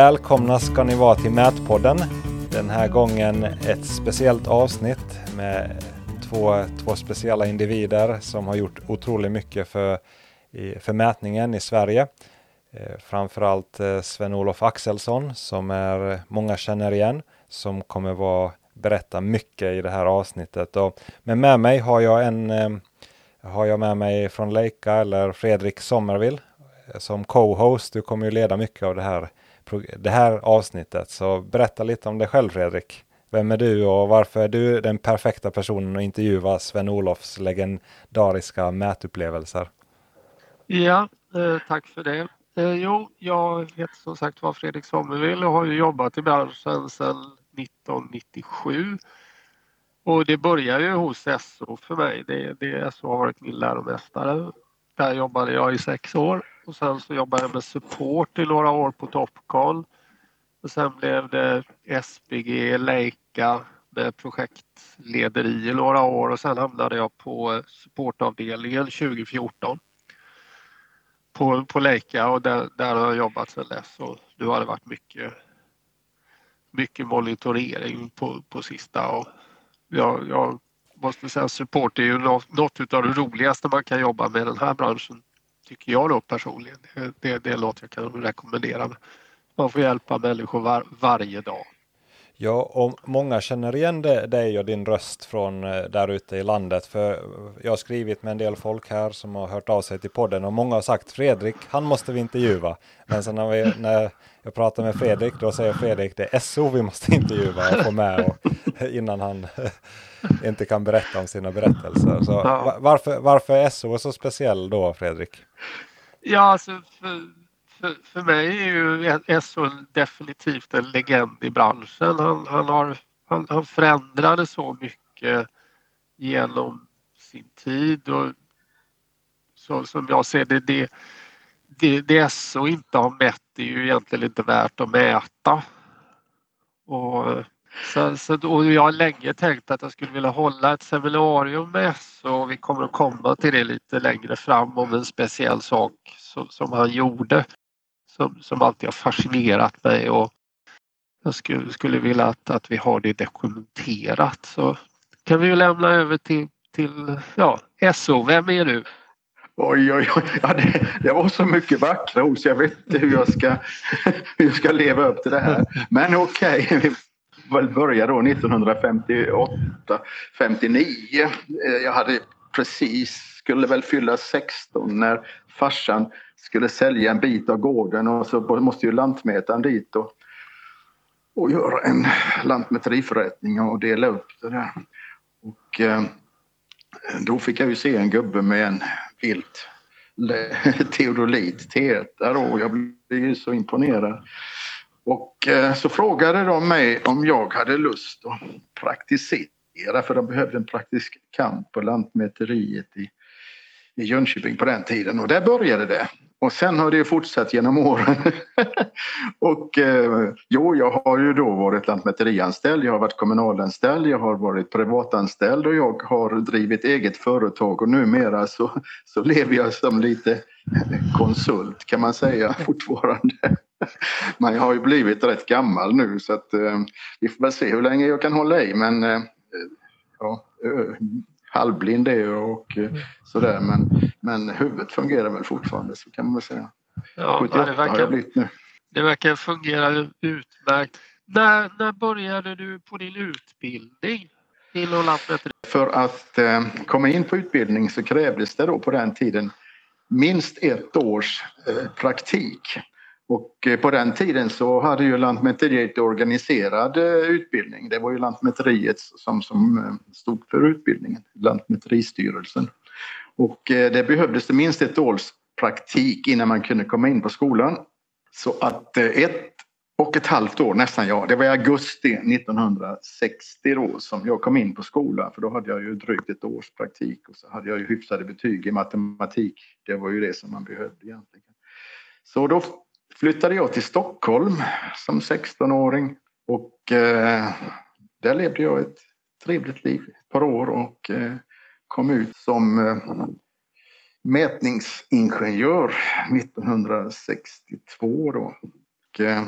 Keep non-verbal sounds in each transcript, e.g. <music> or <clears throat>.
Välkomna ska ni vara till Mätpodden. Den här gången ett speciellt avsnitt med två, två speciella individer som har gjort otroligt mycket för, för mätningen i Sverige. Eh, framförallt eh, Sven-Olof Axelsson som är många känner igen som kommer vara berätta mycket i det här avsnittet. Och, men med mig har jag en eh, har jag med mig från Leica eller Fredrik Sommervill som co-host. Du kommer ju leda mycket av det här, det här avsnittet. Så berätta lite om dig själv Fredrik. Vem är du och varför är du den perfekta personen att intervjua Sven-Olofs legendariska mätupplevelser? Ja, eh, tack för det. Eh, jo, jag heter som sagt var Fredrik Sommervill och har ju jobbat i branschen sedan 1997. Och det började ju hos SO för mig. Det, det SO har varit min läromästare. Där jobbade jag i sex år och sen så jobbade jag med support i några år på Topcon. Och sen blev det SBG, Leica med projektlederi i några år. Och sen hamnade jag på supportavdelningen 2014 på, på Leica och där, där har jag jobbat sedan dess. Och nu har det varit mycket, mycket monitorering på, på sista. Och jag, jag måste säga support är ju något, något av det roligaste man kan jobba med i den här branschen tycker jag då personligen. Det, det, det är något jag kan rekommendera. Man får hjälpa människor var, varje dag. Ja, och många känner igen dig och din röst från eh, där ute i landet. För jag har skrivit med en del folk här som har hört av sig till podden och många har sagt Fredrik, han måste vi intervjua. Men sen när, vi, när jag pratar med Fredrik, då säger Fredrik det är SO vi måste intervjua och få med och, <laughs> innan han <laughs> inte kan berätta om sina berättelser. Så ja. varför, varför är SO så speciell då, Fredrik? Ja, alltså för för, för mig är ju SO definitivt en legend i branschen. Han, han, har, han, han förändrade så mycket genom sin tid och så som jag ser det, det, det, det SO inte har mätt är ju egentligen inte värt att mäta. Och, så, så, och jag har länge tänkt att jag skulle vilja hålla ett seminarium med SO och vi kommer att komma till det lite längre fram om en speciell sak som, som han gjorde som, som alltid har fascinerat mig och jag skulle, skulle vilja att, att vi har det dokumenterat. Så kan vi ju lämna över till, till ja, SO, vem är du? Oj, oj, oj. Ja, det, det, var så mycket vackra ord så jag vet inte hur jag ska, <laughs> hur jag ska leva upp till det här. Men okej, okay. vi väl börja då 1958, 59. Eh, jag hade precis, skulle väl fylla 16 när farsan skulle sälja en bit av gården och så måste ju lantmätaren dit och, och göra en lantmäteriförrättning och dela upp det där. Och eh, då fick jag ju se en gubbe med en vilt <laughs> teodolit T1 och jag blev ju så imponerad. Och eh, så frågade de mig om jag hade lust att praktisera för de behövde en praktisk kamp på Lantmäteriet i, i Jönköping på den tiden och där började det. Och sen har det fortsatt genom åren. <laughs> och eh, jo, jag har ju då varit lantmäterianställd, jag har varit kommunalanställd, jag har varit privatanställd och jag har drivit eget företag och numera så, så lever jag som lite konsult kan man säga <laughs> fortfarande. Men jag har ju blivit rätt gammal nu så att eh, vi får väl se hur länge jag kan hålla i men eh, ja, eh, halvblind är jag och eh, sådär men, men huvudet fungerar väl fortfarande så kan man väl säga. Ja, 78 det verkar, har jag blivit nu. Det verkar fungera utmärkt. När, när började du på din utbildning inom Lantmäteri? För att eh, komma in på utbildning så krävdes det då på den tiden minst ett års eh, praktik. Och eh, på den tiden så hade ju Lantmäteriet organiserad eh, utbildning. Det var ju Lantmäteriet som, som eh, stod för utbildningen, Lantmäteristyrelsen. Och det behövdes det minst ett års praktik innan man kunde komma in på skolan. Så att ett och ett halvt år nästan, ja. Det var i augusti 1960 då som jag kom in på skolan för då hade jag ju drygt ett års praktik och så hade jag ju hyfsade betyg i matematik. Det var ju det som man behövde egentligen. Så då flyttade jag till Stockholm som 16-åring och eh, där levde jag ett trevligt liv ett par år och eh, kom ut som eh, mätningsingenjör 1962 då. Och, eh,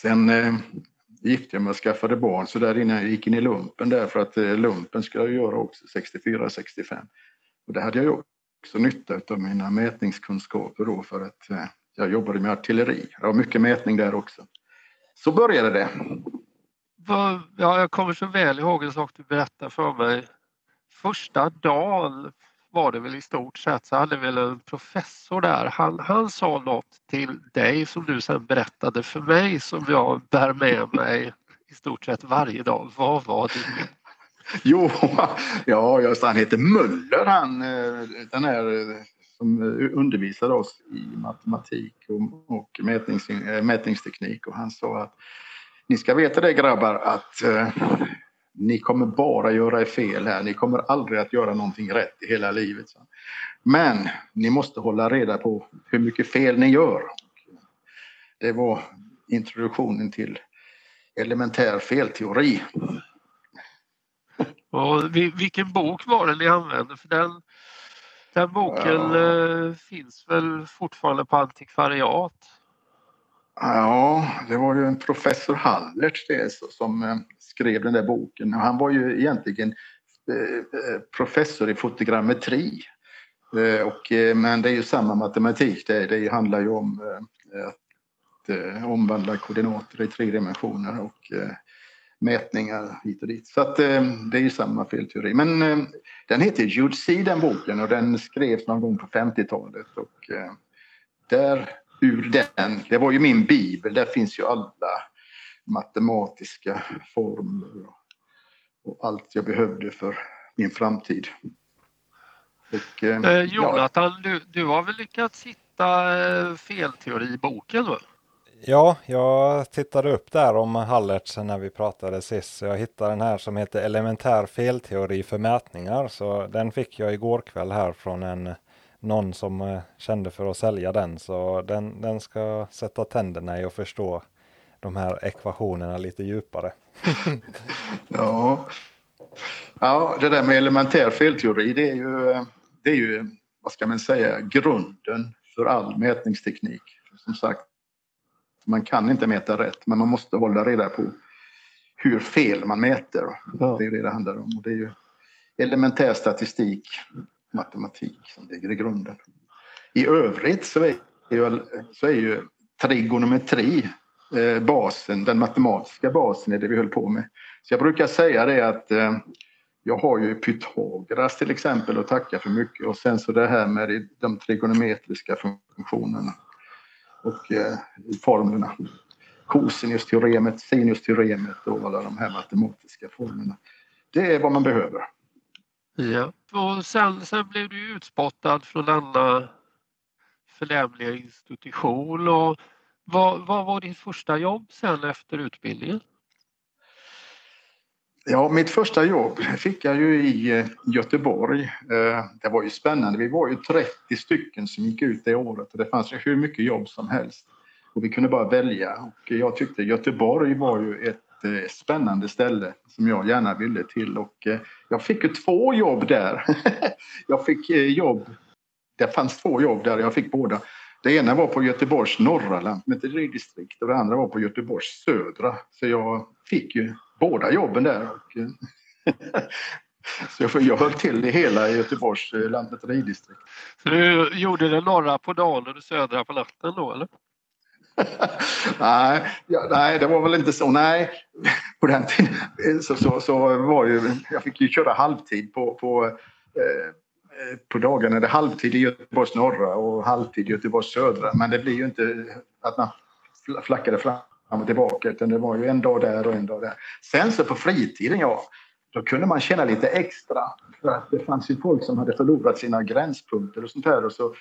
Sen eh, gifte jag mig och skaffade barn så där innan jag gick in i lumpen där för att eh, lumpen skulle jag göra också 64-65. Och det hade jag också nytta av mina mätningskunskaper då för att eh, jag jobbade med artilleri. Det var mycket mätning där också. Så började det. Ja, jag kommer så väl ihåg en sak du berättade för mig. Första dagen var det väl i stort sett så hade väl en professor där. Han, han sa något till dig som du sen berättade för mig som jag bär med mig i stort sett varje dag. Vad var det? <laughs> Jo, <laughs> ja, just, han heter Möller han, eh, den här eh, som eh, undervisade oss i matematik och, och mätnings, eh, mätningsteknik och han sa att ni ska veta det grabbar att eh, ni kommer bara göra fel här. Ni kommer aldrig att göra någonting rätt i hela livet. Men ni måste hålla reda på hur mycket fel ni gör. Det var introduktionen till elementär felteori. Ja, vilken bok var det ni använde? För den, den boken ja. Eh, finns väl fortfarande på antikvariat? Ja, det var ju en professor Hallertz som eh, skrev den där boken. Han var ju egentligen eh, professor i fotogrammetri. Och, men det är ju samma matematik. Det, det handlar ju om att omvandla koordinater i tre dimensioner och mätningar hit och dit. Så att, det är ju samma felteori. Men den heter Jude C den boken och den skrevs någon gång på 50-talet. Och där ur den, det var ju min bibel, där finns ju alla matematiska formler och, allt jag behövde för min framtid. Och, eh, eh, Jonathan, ja. du, du har väl lyckats hitta eh, felteori i boken? Va? Ja, jag tittade upp där om Hallertz när vi pratade sist. Jag hittade den här som heter Elementär felteori för mätningar. Så den fick jag igår kväll här från en någon som eh, kände för att sälja den. Så den, den ska sätta tänderna i och förstå de här ekvationerna lite djupare. <laughs> ja. ja, det där med elementär felteori det är ju, det är ju vad ska man säga, grunden för all mätningsteknik. Som sagt, man kan inte mäta rätt men man måste hålla reda på hur fel man mäter. Ja. Det är det det handlar om. Och det är ju elementär statistik matematik som ligger i grunden. I övrigt så är ju, så är ju trigonometri eh, basen, den matematiska basen är det vi höll på med. Så jag brukar säga det att eh, jag har ju Pythagoras till exempel att tacka för mycket och sen så det här med de trigonometriska funktionerna och eh, formlerna. Cosinusteoremet, sinusteoremet och alla de här matematiska formlerna. Det är vad man behöver. Ja, och sen, sen blev du utspottad från denna förnämliga institution. Och vad, vad var ditt första jobb sen efter utbildningen? Ja, mitt första jobb fick jag ju i eh, Göteborg. Eh, det var ju spännande. Vi var ju 30 stycken som gick ut det året och det fanns ju hur mycket jobb som helst. Och vi kunde bara välja. Och jag tyckte Göteborg var ju ett eh, spännande ställe som jag gärna ville till och jag fick ju två jobb där. <laughs> jag fick jobb, det fanns två jobb där, jag fick båda. Det ena var på Göteborgs norra lantmäteridistrikt och det andra var på Göteborgs södra. Så jag fick ju båda jobben där. Och, <laughs> så jag, jag höll till i hela Göteborgs lantmäteridistrikt. Så du gjorde det norra på dagen och det södra på natten då eller? <laughs> nej, ja, nej, det var väl inte så. Nej, <laughs> på den tiden så, så, så var ju, jag fick ju köra halvtid på, på, eh, på dagarna. Det halvtid i Göteborgs norra och halvtid i Göteborgs södra. Men det blir ju inte att man flackade fram fram och tillbaka utan det var ju en dag där och en dag där. Sen så på fritiden, ja, då kunde man känna lite extra. För att det fanns ju folk som hade förlorat sina gränspunkter och sånt där. Och så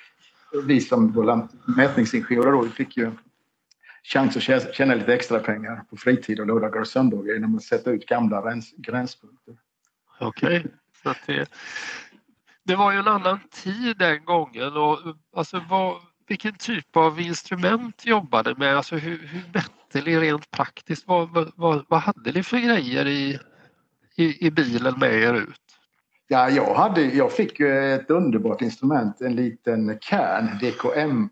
vi som mätningsingenjörer då fick ju chans att tjäna lite extra pengar på fritid och lördagar och söndagar genom att sätta ut gamla gräns, gränspunkter. Okej, okay. så det, det var ju en annan tid den gången och alltså vad, vilken typ av instrument jobbade ni med? Alltså hur, hur mätte ni rent praktiskt? Vad, vad, vad hade ni för grejer i, i, i bilen med er ut? Ja, jag, hade, jag fick ett underbart instrument, en liten Kern DKM1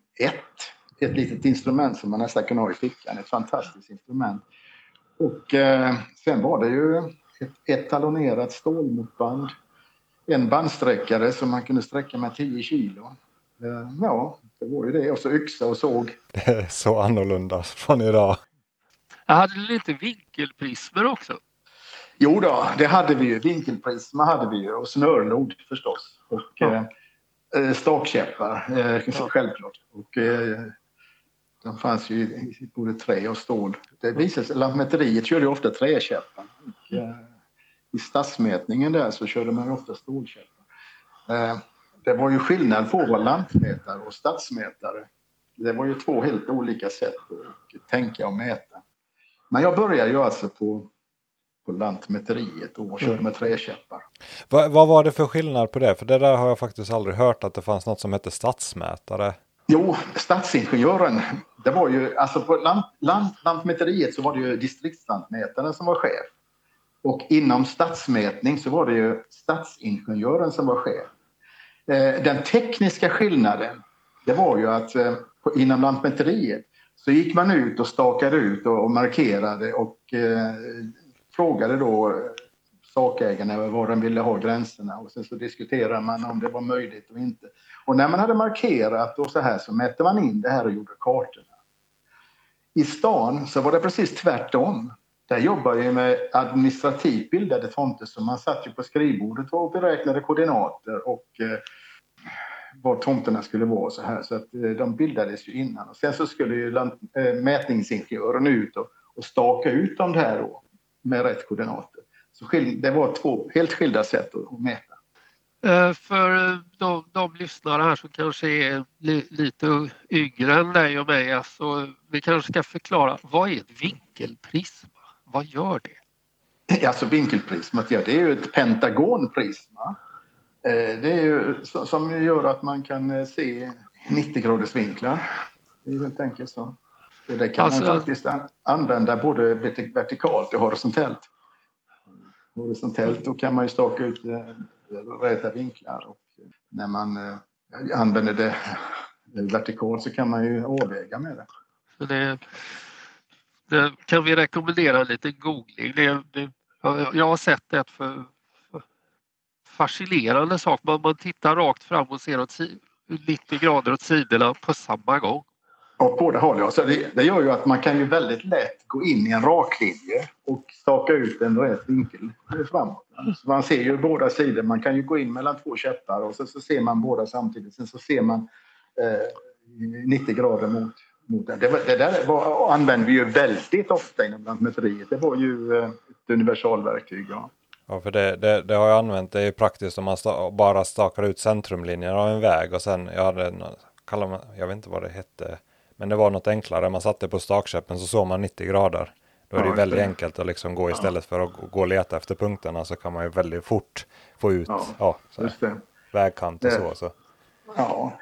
ett litet instrument som man nästan kunde ha i fickan. Ett fantastiskt instrument. Och eh, sen var det ju ett etalonerat stålmotband. En bandsträckare som man kunde sträcka med 10 kilo. Eh, ja, det var ju det. Och så yxa och såg. Det är så annorlunda från idag. Jag hade lite vinkelprismer också. Jo då, det hade vi ju. Vinkelprisma hade vi ju och snörlod förstås. Och ja. eh, stakkäppar, eh, självklart. Och, eh, de fanns ju i både trä och stål. Det visade sig, Lantmäteriet körde ju ofta träkäppar. Och, eh, I stadsmätningen där så körde man ofta stålkäppar. Det var ju skillnad på att vara lantmätare och stadsmätare. Det var ju två helt olika sätt att tänka och mäta. Men jag började ju alltså på, på Lantmäteriet och körde med träkäppar. Va, vad var det för skillnad på det? För det där har jag faktiskt aldrig hört att det fanns något som hette stadsmätare. Jo, stadsingenjören, det var ju, alltså på lant, lant, Lantmäteriet så var det ju distriktslantmätaren som var chef. Och inom stadsmätning så var det ju stadsingenjören som var chef. Eh, den tekniska skillnaden, det var ju att eh, inom Lantmäteriet så gick man ut och stakade ut och, markerade och eh, frågade då sakägarna var de ville ha gränserna och sen så diskuterade man om det var möjligt och inte. Och när man hade markerat och så här så mätte man in det här och gjorde kartorna. I stan så var det precis tvärtom. Där jobbade jag med administrativt bildade tomter så man satt ju på skrivbordet och beräknade koordinater och eh, var tomterna skulle vara så här. Så att eh, de bildades ju innan. Och sen så skulle ju lant, eh, mätningsingenjören ut och, och staka ut dem där då med rätt koordinater. Så skil, det var två helt skilda sätt att, att mäta. Eh, för eh, de, de lyssnare här som kanske är li, lite yngre än dig och mig, alltså, vi kanske ska förklara vad är ett vinkelprism? Vad gör det? Alltså vinkelprismat, ja, det är ju ett pentagonprisma. Eh, det är ju som gör att man kan eh, se 90 graders vinklar. Det är helt enkelt så. Det kan alltså, man faktiskt använda både vertikalt och horisontellt. Horisontellt då kan man ju staka ut räta vinklar och när man använder det vertikalt så kan man ju avväga med det. Så det det kan vi rekommendera lite googling. Det, det, jag har sett ett för, för fascinerande sak. Man, man tittar rakt fram och ser åt 90 grader åt sidorna på samma gång. Och båda håll, ja. Så det, det, gör ju att man kan ju väldigt lätt gå in i en rak linje och staka ut en rätt vinkel framåt. Så man ser ju båda sidor. Man kan ju gå in mellan två käppar och så, så ser man båda samtidigt. Sen så ser man eh, 90 grader mot mot den. Det, var, det där var, använde vi ju väldigt ofta inom Lantmäteriet. Det var ju eh, ett universalverktyg. Ja. Ja, för det, det, det, har jag använt. Det är praktiskt om man sta, bara stakar ut centrumlinjen av en väg och sen, jag hade, kallar man, jag vet inte vad det hette, men det var något enklare. Man satte på stakkäppen så såg man 90 grader. Då är det ja, väldigt det. enkelt att liksom gå istället för att gå och leta efter punkterna så kan man ju väldigt fort få ut ja, ja, vägkant och så, så. Ja,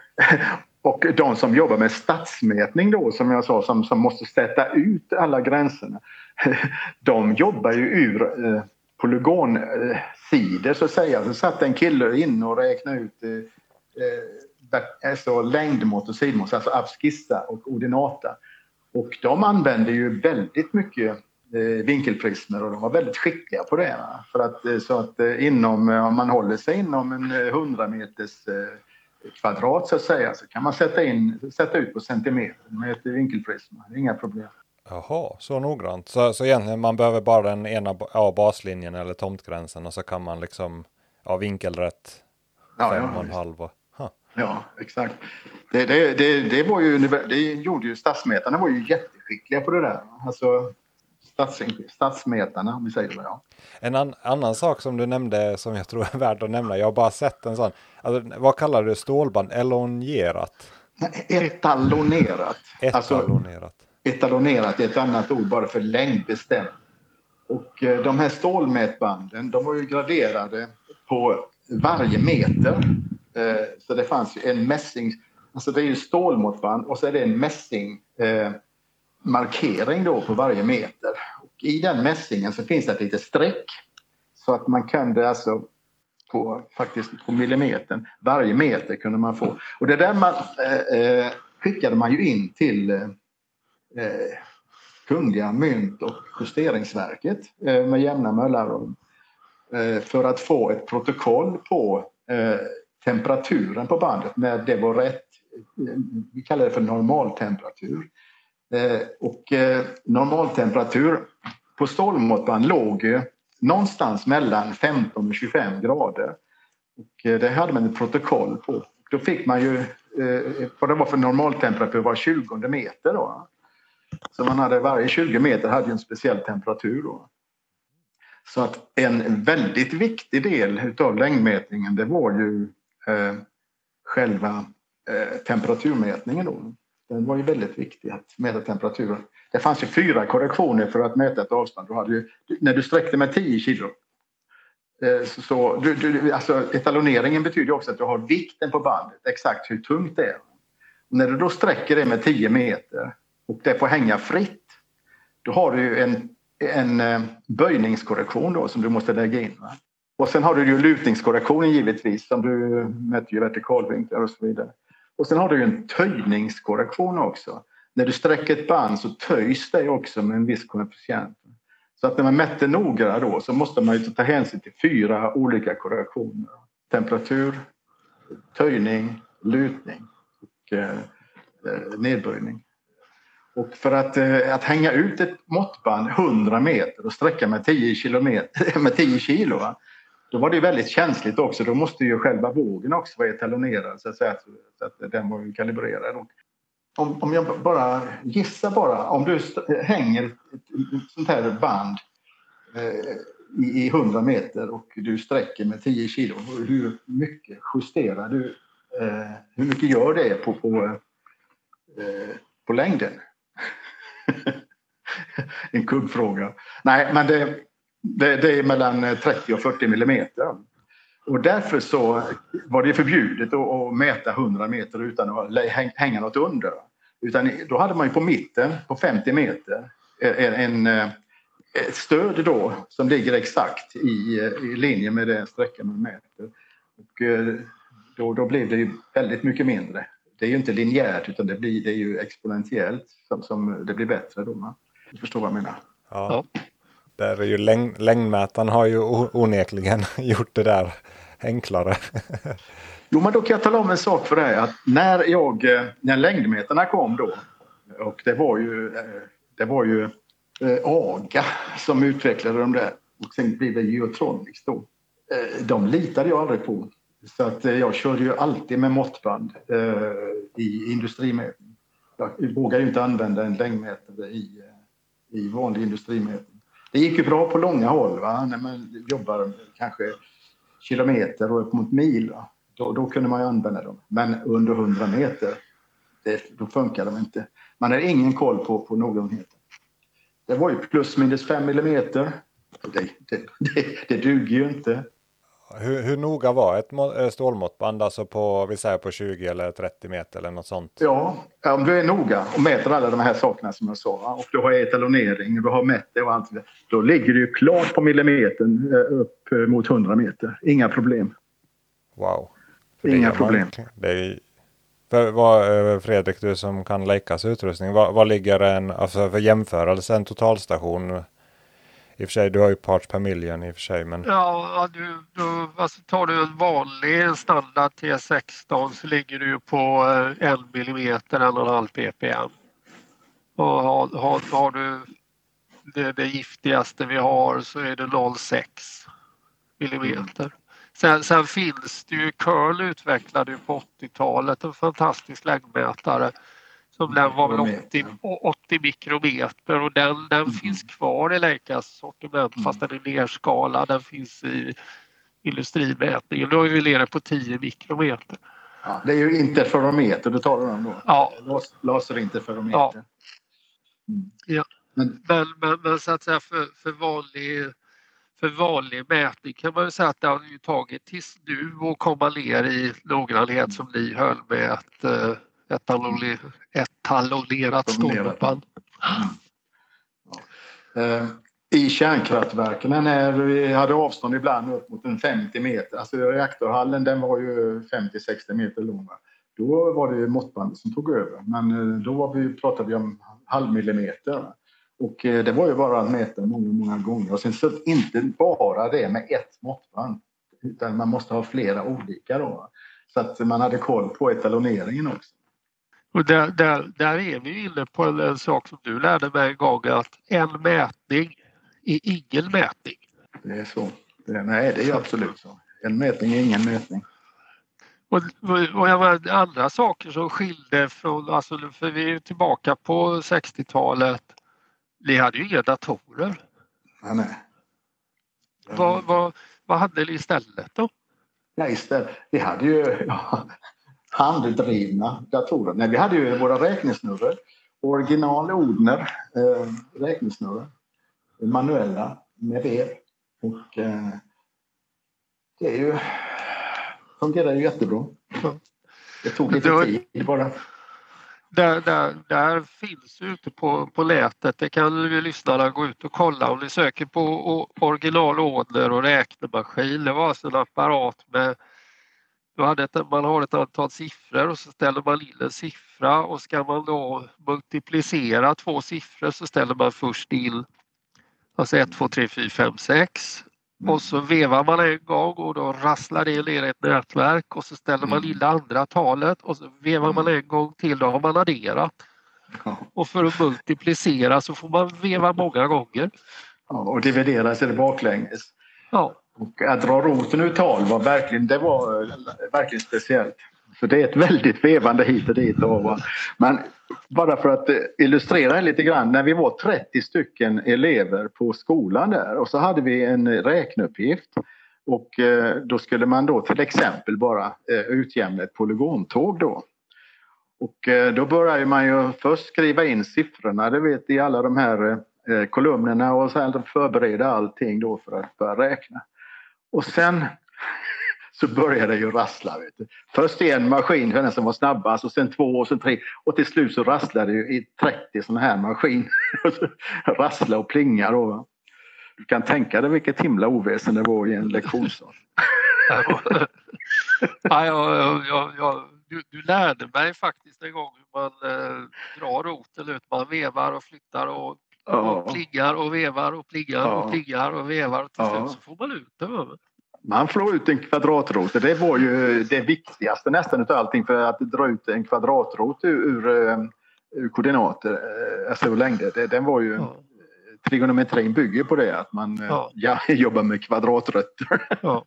och de som jobbar med stadsmätning då, som jag sa, som, som måste sätta ut alla gränserna. <laughs> De jobbar ju ur eh, polygonsidor så att säga. Så satt en kille in och räknade ut eh, eh alltså längdmått och sidmått, alltså abskissa och ordinata. Och de använder ju väldigt mycket eh, vinkelprismer och de var väldigt skickliga på det. För att, eh, så att eh, inom, om man håller sig inom en 100 meters kvadrat så att säga så kan man sätta, in, sätta ut på centimeter med ett vinkelprisma. Inga problem. Jaha, så noggrant. Så, så egentligen man behöver bara den ena ja, baslinjen eller tomtgränsen och så kan man liksom ja, vinkelrätt ja, fem ja, och en halv. Och, Ja, exakt. Det, det, det, det, var ju, det gjorde ju stadsmätarna var ju jätteskickliga på det där. Alltså, stads, stadsmätarna, om vi säger så. Ja. En an, annan sak som du nämnde som jag tror är värd att nämna. Jag har bara sett en sån. Alltså, vad kallar du stålband? Elongerat? Etalonerat. Etalonerat. Alltså, etalonerat är ett annat ord bara för längdbestämt. Och eh, de här stålmätbanden de var ju graderade på varje meter. Eh, så det fanns ju en mässing, alltså det är ju stålmåttband och så är det en mässing eh, markering då på varje meter. Och I den mässingen så finns det ett litet streck så att man kunde alltså på, faktiskt på millimetern, varje meter kunde man få. Och det där man, eh, eh skickade man ju in till eh, eh, Kungliga mynt och justeringsverket eh, med jämna mellanrum eh, för att få ett protokoll på eh, temperaturen på bandet när det var rätt. Eh, vi kallar det för normaltemperatur. Eh, och eh, normaltemperatur på stålmåttband låg eh, någonstans mellan 15 och 25 grader. Och det hade man ett protokoll på. Då fick man ju vad det var för normaltemperatur var 20 meter. Då. Så man hade, varje 20 meter hade en speciell temperatur. Då. Så att en väldigt viktig del av längdmätningen det var ju eh, själva eh, temperaturmätningen. Då. Den var ju väldigt viktig att mäta temperaturen. Det fanns ju fyra korrektioner för att mäta ett avstånd. Du hade ju, när du sträckte med 10 kilo eh, så, så du, du, alltså etaloneringen betyder också att du har vikten på bandet, exakt hur tungt det är. Och när du då sträcker det med 10 meter och det får hänga fritt. Då har du en, en eh, böjningskorrektion då som du måste lägga in. Va? Och sen har du ju lutningskorrektionen givetvis som du mäter ju vertikalvinklar och så vidare. Och sen har du ju en töjningskorrektion också. När du sträcker ett band så töjs det också med en viss koefficient. Så att när man mätte noga då så måste man ju ta hänsyn till fyra olika korrektioner. Temperatur, töjning, lutning och eh, eh nedböjning. Och för att, eh, att hänga ut ett måttband 100 meter och sträcka med 10, kilometer, <laughs> med 10 kilo, va? Då var det väldigt känsligt också. Då måste ju själva vågen också vara etalonerad så att, säga, så att den var kalibrerad. Om, om jag bara gissar bara, om du hänger ett, ett sånt här band eh, i, i 100 meter och du sträcker med 10 kilo, hur mycket justerar du? Eh, hur mycket gör det på, på, eh, på längden? <laughs> en kuggfråga. Nej, men det, det, det, är mellan 30 och 40 millimeter. Och därför så var det förbjudet att, mäta 100 meter utan att hänga något under. Utan då hade man ju på mitten, på 50 meter, en, en ett stöd då som ligger exakt i, i linje med den sträckan man mäter. Och eh, då, då blev det ju väldigt mycket mindre det är ju inte linjärt utan det, blir, det är ju exponentiellt som, som det blir bättre. Då, Du förstår vad jag menar? Ja. ja. Där är ju läng längdmätaren har ju onekligen <laughs> gjort det där enklare. jo, men då kan jag tala om en sak för dig. Att när, jag, eh, när längdmätarna kom då och det var ju, eh, det var ju eh, AGA som utvecklade de där och sen blev det Geotronics då. De litade jag aldrig på. Så att jag körde ju alltid med måttband i industrimätning. Jag vågar ju inte använda en längdmätare i, i vanlig industrimätning. Det gick ju bra på långa håll va? när man jobbar kanske kilometer och upp mot mil. Då, då kunde man ju använda dem. Men under 100 meter, det, då funkar de inte. Man har ingen koll på, på noggrannheten. Det var ju plus minus 5 millimeter. Det, det, det, det duger ju inte. Hur, hur noga var ett eh, stålmåttband, alltså på, vi säger på 20 eller 30 meter eller något sånt? Ja, om du är noga och mäter alla de här sakerna som jag sa och du har etalonering och du har mätt det och allt det, då ligger du klart på millimetern eh, upp eh, mot 100 meter. Inga problem. Wow. Inga problem. Man, för vad, Fredrik, du som kan Leicas utrustning, vad, vad ligger en, alltså för jämförelse, en totalstation i och för sig, du har ju parts per million i och för sig. Men... Ja, du, du, alltså tar du en vanlig standard T16 så ligger du på eh, en millimeter, en och en halv ppm. Och har, har, har du det, det, giftigaste vi har så är det 0,6 millimeter. Mm. Sen, sen, finns det ju, Curl utvecklade ju på 80-talet en fantastisk läggmätare som den var väl 80, 80 mikrometer och den, den mm. finns kvar i Leicas sortiment mm. fast den är nerskalad. Den finns i industrimätningen. Då är vi nere på 10 mikrometer. Ja, det är ju interferometer du talar om då? Ja. Laserinterferometer. Ja. Mm. ja. Men, men, men, men, så att säga för, för vanlig för vanlig mätning kan man säga att det har ju tagit tills nu att komma ner i noggrannhet som ni höll med att eh, etalonerat stålband. Mm. I kärnkraftverken när vi hade avstånd ibland upp mot en 50 meter, alltså reaktorhallen den var ju 50-60 meter lång. Då var det måttbandet som tog över. Men eh, då var vi, pratade vi om halvmillimeter. Och eh, det var ju bara att mäta många, många gånger. Och sen så inte bara det med ett måttband. Utan man måste ha flera olika då. Så att man hade koll på etaloneringen också. Och där, där, där är vi inne på en, en sak som du lärde mig en gång att en mätning är ingen mätning. Det är så. Det, nej, det är absolut så. En mätning är ingen mätning. Och, och jag menar, andra saker som skilde från, alltså, för vi är tillbaka på 60-talet. Ni hade ju inga datorer. Ja, nej. Vad, vad, vad hade ni istället då? Ja, istället. Vi hade ju ja, handdrivna datorer. Nej, vi hade ju våra räknesnurror. Original Odner eh, räknesnurror. Manuella med vev. Och eh, det är ju, fungerar ju jättebra. Det tog lite tid bara. Där, där, där finns ute på, på nätet, det kan ju lyssnarna gå ut och kolla om ni söker på original Odner och räknemaskin. Det var alltså en apparat med du hade ett, man har ett antal siffror och så ställer man in en siffra och ska man då multiplicera två siffror så ställer man först in alltså 1, 2, 3, 4, 5, 6 och så vevar man en gång och då rasslar det ner ett nätverk och så ställer man in det andra talet och så vevar man en gång till, då har man adderat. Och för att multiplicera så får man veva många gånger. Ja, och dividera sig baklänges. Ja, och att dra roten ur tal var verkligen, det var eh, verkligen speciellt. Så det är ett väldigt vevande hit och dit. Och. Men bara för att eh, illustrera lite grann. När vi var 30 stycken elever på skolan där och så hade vi en räkneuppgift. Och eh, då skulle man då till exempel bara utjämna ett polygontåg då. Och då börjar man ju först skriva in siffrorna, det vet i alla de här kolumnerna och sen förbereda allting då för att börja räkna. Och sen så började det ju rassla. Vet du. Först en maskin den som var snabbast och sen två och sen tre och till slut så rasslade det ju i 30 sådana här maskiner. Rassla <laughs> och plinga då. va. Du kan tänka dig vilket himla oväsen det var i en lektionssal. <laughs> ja, jag, jag, jag, du, du lärde mig faktiskt en gång hur man eh, drar roten ut. Man vevar och flyttar och, Ja. och plingar och vevar och plingar Ja. och plingar och vevar och till Ja. slut så får man ut det. Man får ut en kvadratrot. Det var ju det viktigaste nästan utav allting för att dra ut en kvadratrot ur, ur, eh, koordinater, eh, alltså ur längder. Det, den var ju, Ja. trigonometrin bygger på det att man eh, Ja. <laughs> jobbar med kvadratrötter. <laughs>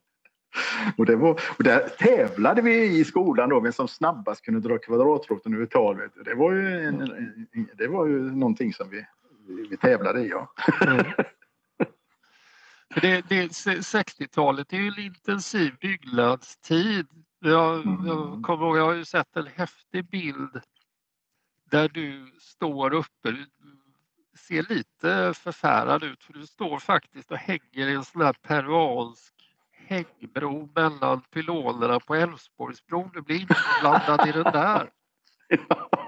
Och, det var, och där tävlade vi i skolan då, vem som snabbast kunde dra kvadratroten ur tal. Vet du. Det, var ju en, en, det var ju någonting som vi, vi tävlade i. Ja. Mm. För <laughs> det, det, 60-talet är ju en intensiv byggnadstid. Jag, jag Mm. kommer ihåg, jag har ju sett en häftig bild där du står uppe. Du ser lite förfärad ut för du står faktiskt och hänger i en sån här peruansk hängbro mellan pylonerna på Älvsborgsbron. Du blir inblandad i den där. <laughs>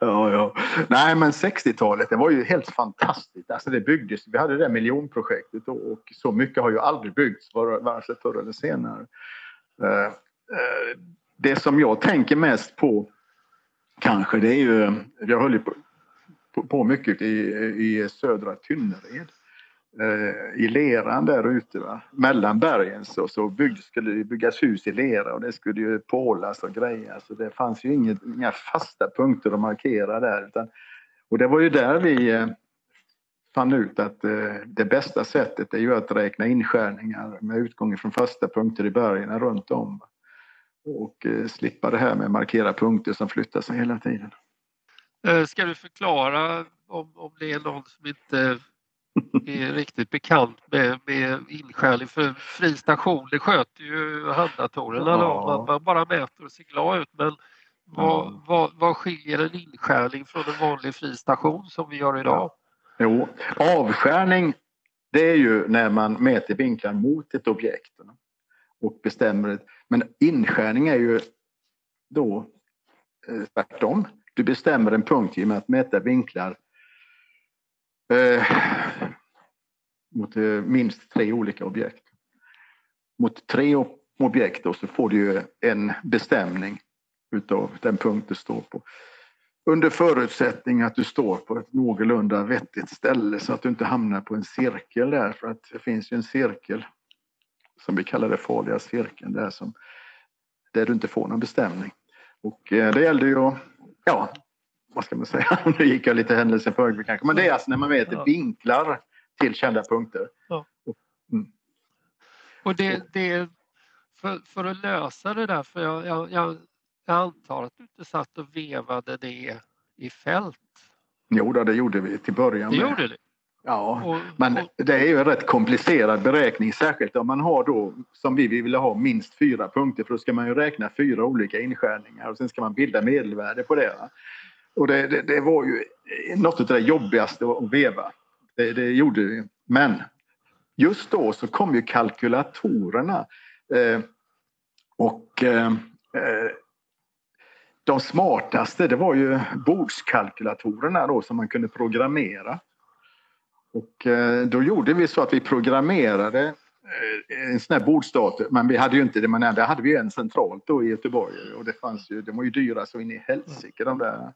ja, ja. Nej, men 60-talet det var ju helt fantastiskt. Alltså det byggdes, vi hade det där miljonprojektet och, och så mycket har ju aldrig byggts vare sig förr eller senare. Uh, uh, det som jag tänker mest på kanske det är ju, jag höll ju på, på, på mycket i, i södra Tynnered. Eh, I leran där ute, va? mellan bergen så, så bygg, skulle det byggas hus i lera och det skulle ju pålas och grejas. Så det fanns ju inget, inga fasta punkter att markera där. Utan, och det var ju där vi eh, fann ut att eh, det bästa sättet är ju att räkna inskärningar med utgång från fasta punkter i bergen runt om. Och eh, slippa det här med att markera punkter som flyttar sig hela tiden. Eh, ska du förklara om, om det är någon som inte är riktigt bekant med, med inskärning? För fri station, det sköter ju handdatorerna. Ja. Man, man bara mäter och ser glad ut. Men vad, Ja. vad, vad skiljer en inskärning från en vanlig fri station som vi gör idag? Jo, avskärning det är ju när man mäter vinklar mot ett objekt och bestämmer ett. Men inskärning är ju då eh, tvärtom. Du bestämmer en punkt genom att mäta vinklar eh, mot eh, minst tre olika objekt. Mot tre objekt då så får du en bestämning utav den punkt du står på. Under förutsättning att du står på ett någorlunda vettigt ställe så att du inte hamnar på en cirkel där för att det finns ju en cirkel som vi kallar det farliga cirkeln där, som, där du inte får någon bestämning. Och eh, det gällde ju att, ja, vad ska man säga, <laughs> nu gick jag lite händelsen för kanske, men det är alltså när man vet ja. vinklar till kända punkter. Ja. Och, mm. och det, det för, för att lösa det där, för jag, jag, jag, jag antar att du inte satt och vevade det i fält? Jo, det gjorde vi till början. Det med. gjorde det? Ja, och, men det är ju en rätt komplicerad beräkning, särskilt om man har då, som vi vill ha, minst fyra punkter, för då ska man ju räkna fyra olika inskärningar och sen ska man bilda medelvärde på det. Och det, det, det var ju något av det jobbigaste att veva. Det, det gjorde vi. Men just då så kom ju kalkylatorerna. Eh, och eh, eh, de smartaste det var ju bordskalkylatorerna då som man kunde programmera. Och eh, då gjorde vi så att vi programmerade eh, en sån här bordsdator, men vi hade ju inte det, men där hade vi en centralt då i Göteborg och det fanns ju, de var ju dyra så in i helsike de där.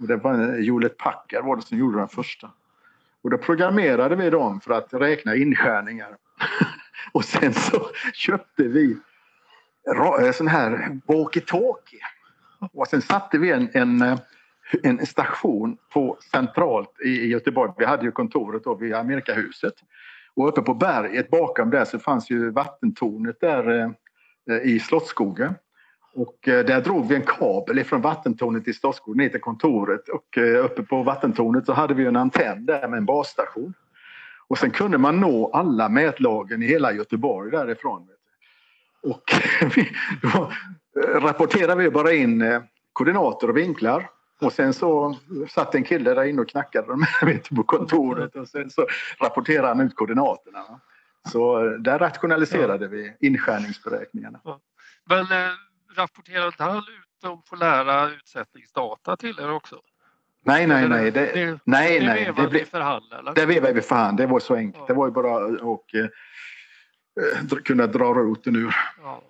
Och det var eh, Hewlett Packard var det som gjorde den första. Och då programmerade vi dem för att räkna inskärningar. <laughs> och sen så köpte vi eh, sån här walkie-talkie. Och sen satte vi en, en eh, en station på centralt i Göteborg. Vi hade ju kontoret då vid Amerikahuset. Och uppe på berget bakom där så fanns ju vattentornet där eh, i Slottsskogen. Och eh, där drog vi en kabel från vattentornet i Stadsgården ner till kontoret och eh, uppe på vattentornet så hade vi en antenn där med en basstation. Och sen kunde man nå alla mätlagen i hela Göteborg därifrån. Och <laughs> då rapporterade vi bara in eh, koordinater och vinklar och sen så satt en kille där inne och knackade dem <laughs> på kontoret och sen så rapporterade han ut koordinaterna. Så där rationaliserade ja. vi inskärningsberäkningarna. Ja. Men rapporterade inte han ut dem på lära utsättningsdata till er också? Nej, nej, nej. Det, det, nej, det nej. vevade vi för hand? Eller? Det vevade vi för hand. Det var så enkelt. Ja. Det var ju bara att eh, eh kunna dra roten ur. Ja.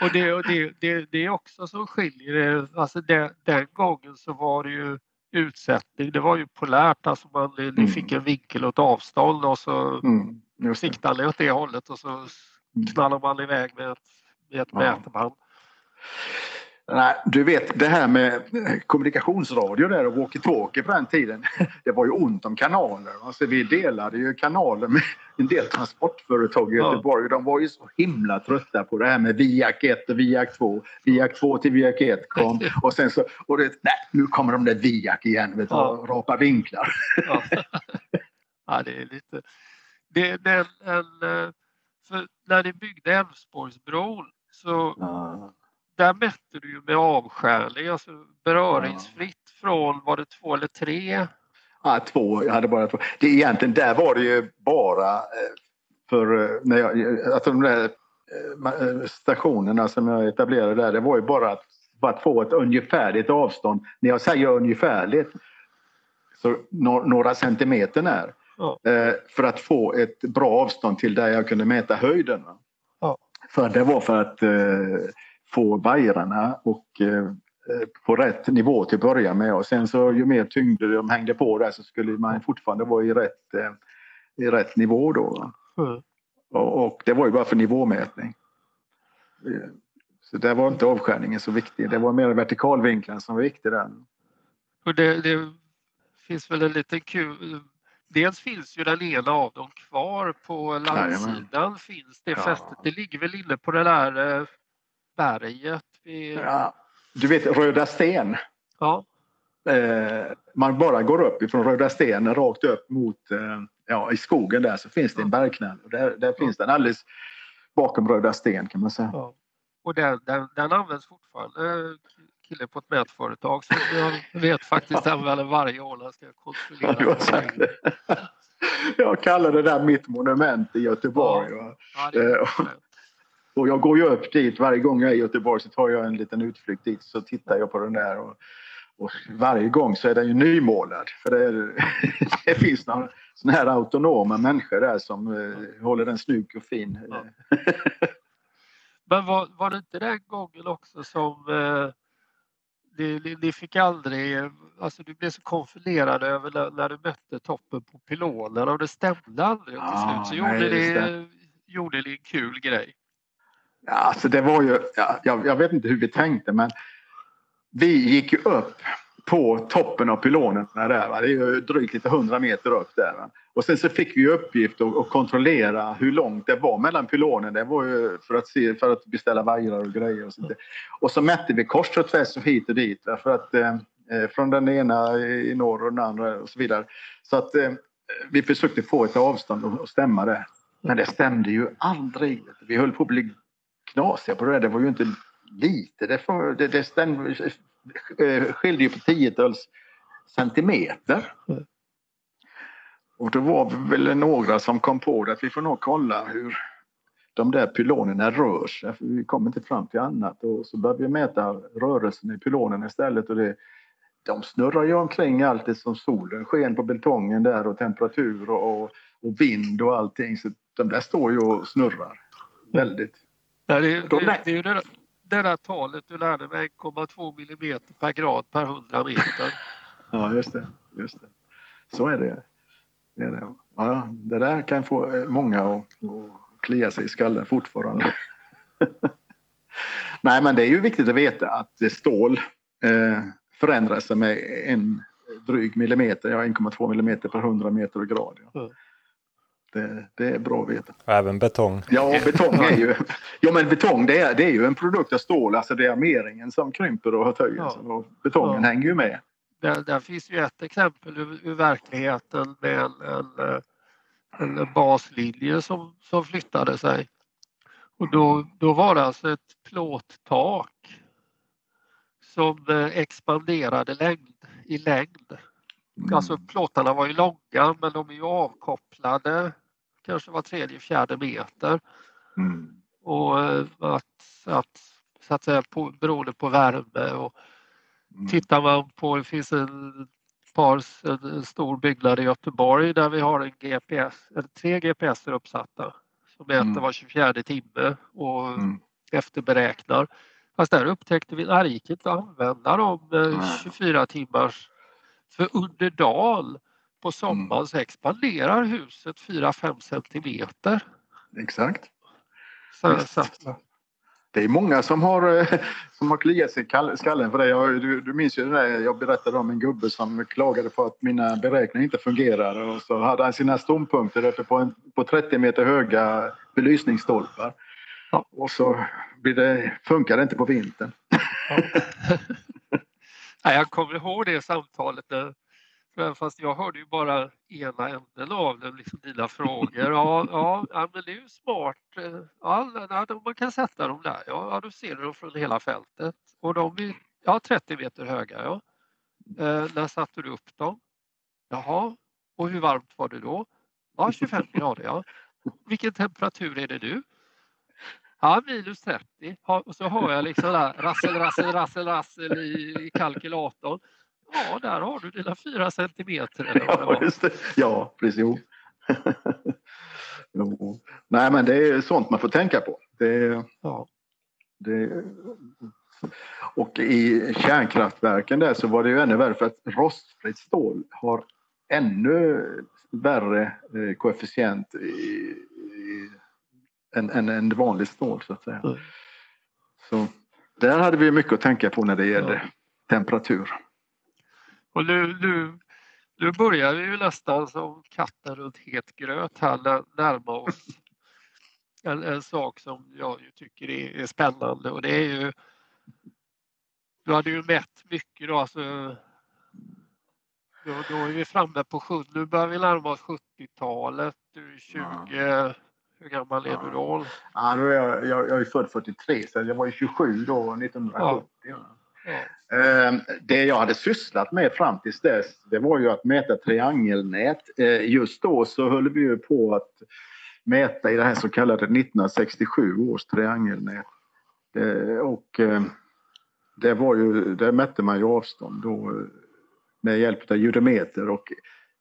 och det, och det, det, det är också som skiljer. Alltså det, den gången så var det ju utsättning. Det var ju polärt. Alltså man, mm. fick en vinkel åt avstånd och så mm, siktade åt det hållet och så mm. knallade man iväg med ett, med ett mätband. Nej, du vet det här med kommunikationsradio där och walkie-talkie på den tiden. <laughs> Det var ju ont om kanaler. Alltså, vi delade ju kanaler med en del transportföretag i Göteborg. De var ju så himla trötta på det här med Viak 1 och Viak 2. Viak 2 till Viak 1 kom <laughs> och sen så, och det, nej, nu kommer de där Viak igen, vet du, ja. rapa vinklar. Ja. <laughs> ja, det är lite... Det, det en, en, eh, för när de byggde Älvsborgsbron så ja där mätte du ju med avskärning, alltså beröringsfritt från, var det två eller tre? Ja, två. Jag hade bara två. Det, egentligen, där var det ju bara eh, för eh, när jag, alltså de där eh, stationerna som jag etablerade där, det var ju bara att, bara att få ett ungefärligt avstånd. När jag säger ungefärligt, så några centimeter när. Ja. För att få ett bra avstånd till där jag kunde mäta höjden. För det var för att få vajrarna och eh, på rätt nivå till att börja med och sen så ju mer tyngd de hängde på där så skulle man fortfarande vara i rätt, eh, i rätt nivå då. Mm. Och, och, det var ju bara för nivåmätning. Så där var inte avskärningen så viktig. Det var mer vertikalvinkeln som var viktig där. Och det, det finns väl en liten kul Dels finns ju den ena av dem kvar på landsidan. Finns det ja. fästet. Det ligger väl inne på det där eh, berget. Vid... Ja, du vet Röda Sten? Ja. Eh, man bara går upp ifrån Röda Sten rakt upp mot, eh, ja i skogen där så finns det en bergknäll. Där, där finns den alldeles bakom Röda Sten kan man säga. Ja. Och den, den, den används fortfarande kille på ett mätföretag så jag vet faktiskt använder varje år när jag ska kontrollera. Ja, jag kallar det där mitt monument i Göteborg. Ja, ja, är och jag går ju upp dit varje gång jag är i Göteborg så tar jag en liten utflykt dit så tittar jag på den där. Och, och varje gång så är den ju nymålad. För det, är, <laughs> det finns några såna här autonoma människor där som eh, håller den snygg och fin. Ja. <laughs> Men var, var det inte den gången också som eh, ni, ni, fick aldrig, alltså du blev så konfunderad över när, när, du mötte toppen på pylonen och det stämde aldrig och till ah, slut. Så gjorde, ni, gjorde ni en kul grej. Ja, alltså det var ju, ja, jag, jag, vet inte hur vi tänkte men vi gick ju upp på toppen av pylonen där, va? det är ju drygt lite hundra meter upp där. Va? Och sen så fick vi uppgift att, att kontrollera hur långt det var mellan pylonen. Det var ju för att, se, för att beställa vajrar och grejer. Och, sånt och så mätte vi kors och tvärs och hit och dit. Va? För att, eh, eh från den ena i norr och den andra och så vidare. Så att eh, vi försökte få ett avstånd och, och stämma det. Men det stämde ju aldrig. Vi höll på att bli knasiga på det där. Det var ju inte lite. Det, det, det stämde, skilde ju på tiotals centimeter. Och då var vi väl några som kom på det att vi får nog kolla hur de där pylonerna rör sig. För vi kom inte fram till annat och så började vi mäta rörelsen i pylonerna istället och det, de snurrar ju omkring alltid som solen sken på betongen där och temperatur och, och vind och allting. Så de där står ju och snurrar väldigt. Ja, det, det, det är ju det, det där talet du lärde mig 1,2 millimeter per grad per 100 meter. <laughs> Ja, just det. Just det. Så är det. Det, är det. Ja, det där kan få eh, många att, att klia sig i skallen fortfarande. <laughs> Nej, men det är ju viktigt att veta att stål eh, förändrar sig med en dryg millimeter, ja 1,2 millimeter per 100 meter och grad. Ja. Mm. Det, det, är bra att veta. Och även betong. Ja, betong är ju, <laughs> ja, men betong det är, det är ju en produkt av stål. Alltså det är armeringen som krymper och höjer ja. sig. Och betongen ja. hänger ju med. Där, där finns ju ett exempel ur, ur verkligheten med en, en, en, baslinje som, som flyttade sig. Och då, då var det alltså ett plåttak som eh, expanderade längd, i längd. Mm. Alltså plåtarna var ju långa men de är ju avkopplade kanske var tredje, fjärde meter. Mm. Och eh, att, att, så att säga på, beroende på värme och mm. tittar man på, det finns en par, en stor byggnad i Göteborg där vi har en GPS, tre GPS uppsatta som mäter mm. var 24 timme och mm. efterberäknar. Fast där upptäckte vi att det gick inte att använda de 24 timmars för under dagen på sommaren så expanderar huset 4-5 centimeter. Exakt. Så, så. Det är många som har, eh, som har kliat sig i skallen för det. Jag, du, du minns ju det där jag berättade om en gubbe som klagade på att mina beräkningar inte fungerade och så hade han sina ståndpunkter uppe på, en, på 30 meter höga belysningsstolpar. Ja. Och så blir det, funkar det inte på vintern. Ja. <laughs> jag kommer ihåg det samtalet fast jag hörde ju bara ena änden av den, liksom dina frågor. Ja, ja, ja, men det är ju smart. Ja, man kan sätta dem där. Ja, då ser du dem från hela fältet. Och de är ja, 30 meter höga. Ja. Eh, när satte du upp dem? Jaha, och hur varmt var det då? Ja, 25 grader. Ja. Vilken temperatur är det nu? Ja, minus 30. Och så har jag liksom där rassel, rassel, rassel, rassel i, i kalkylatorn. Ja, där har du dina fyra centimeter eller. Ja, just det. ja precis. <laughs> jo. Nej, men det är sånt man får tänka på. Det, ja. det, och i kärnkraftverken där så var det ju ännu värre för att rostfritt stål har ännu värre eh, koefficient i, än, än, än vanligt stål så att säga. Mm. Så där hade vi mycket att tänka på när det gäller ja. temperatur. Och nu, nu, nu börjar vi ju nästan som katten runt het gröt här närma oss en, en sak som jag tycker är, är, spännande och det är ju Du hade ju mätt mycket då, alltså då, då är vi framme på 7, nu börjar vi närma oss 70-talet, du är 20, ja. hur gammal är du då? Ja, då är jag, jag, jag är född 43 så jag var ju 27 då 1970. Ja. Ehm, Ehm, det jag hade sysslat med fram till dess det var ju att mäta triangelnät. Ehm, just då så höll vi ju på att mäta i det här så kallade 1967 års triangelnät. Ehm, och det, var ju, där mätte man ju avstånd då eh, med hjälp av judometer och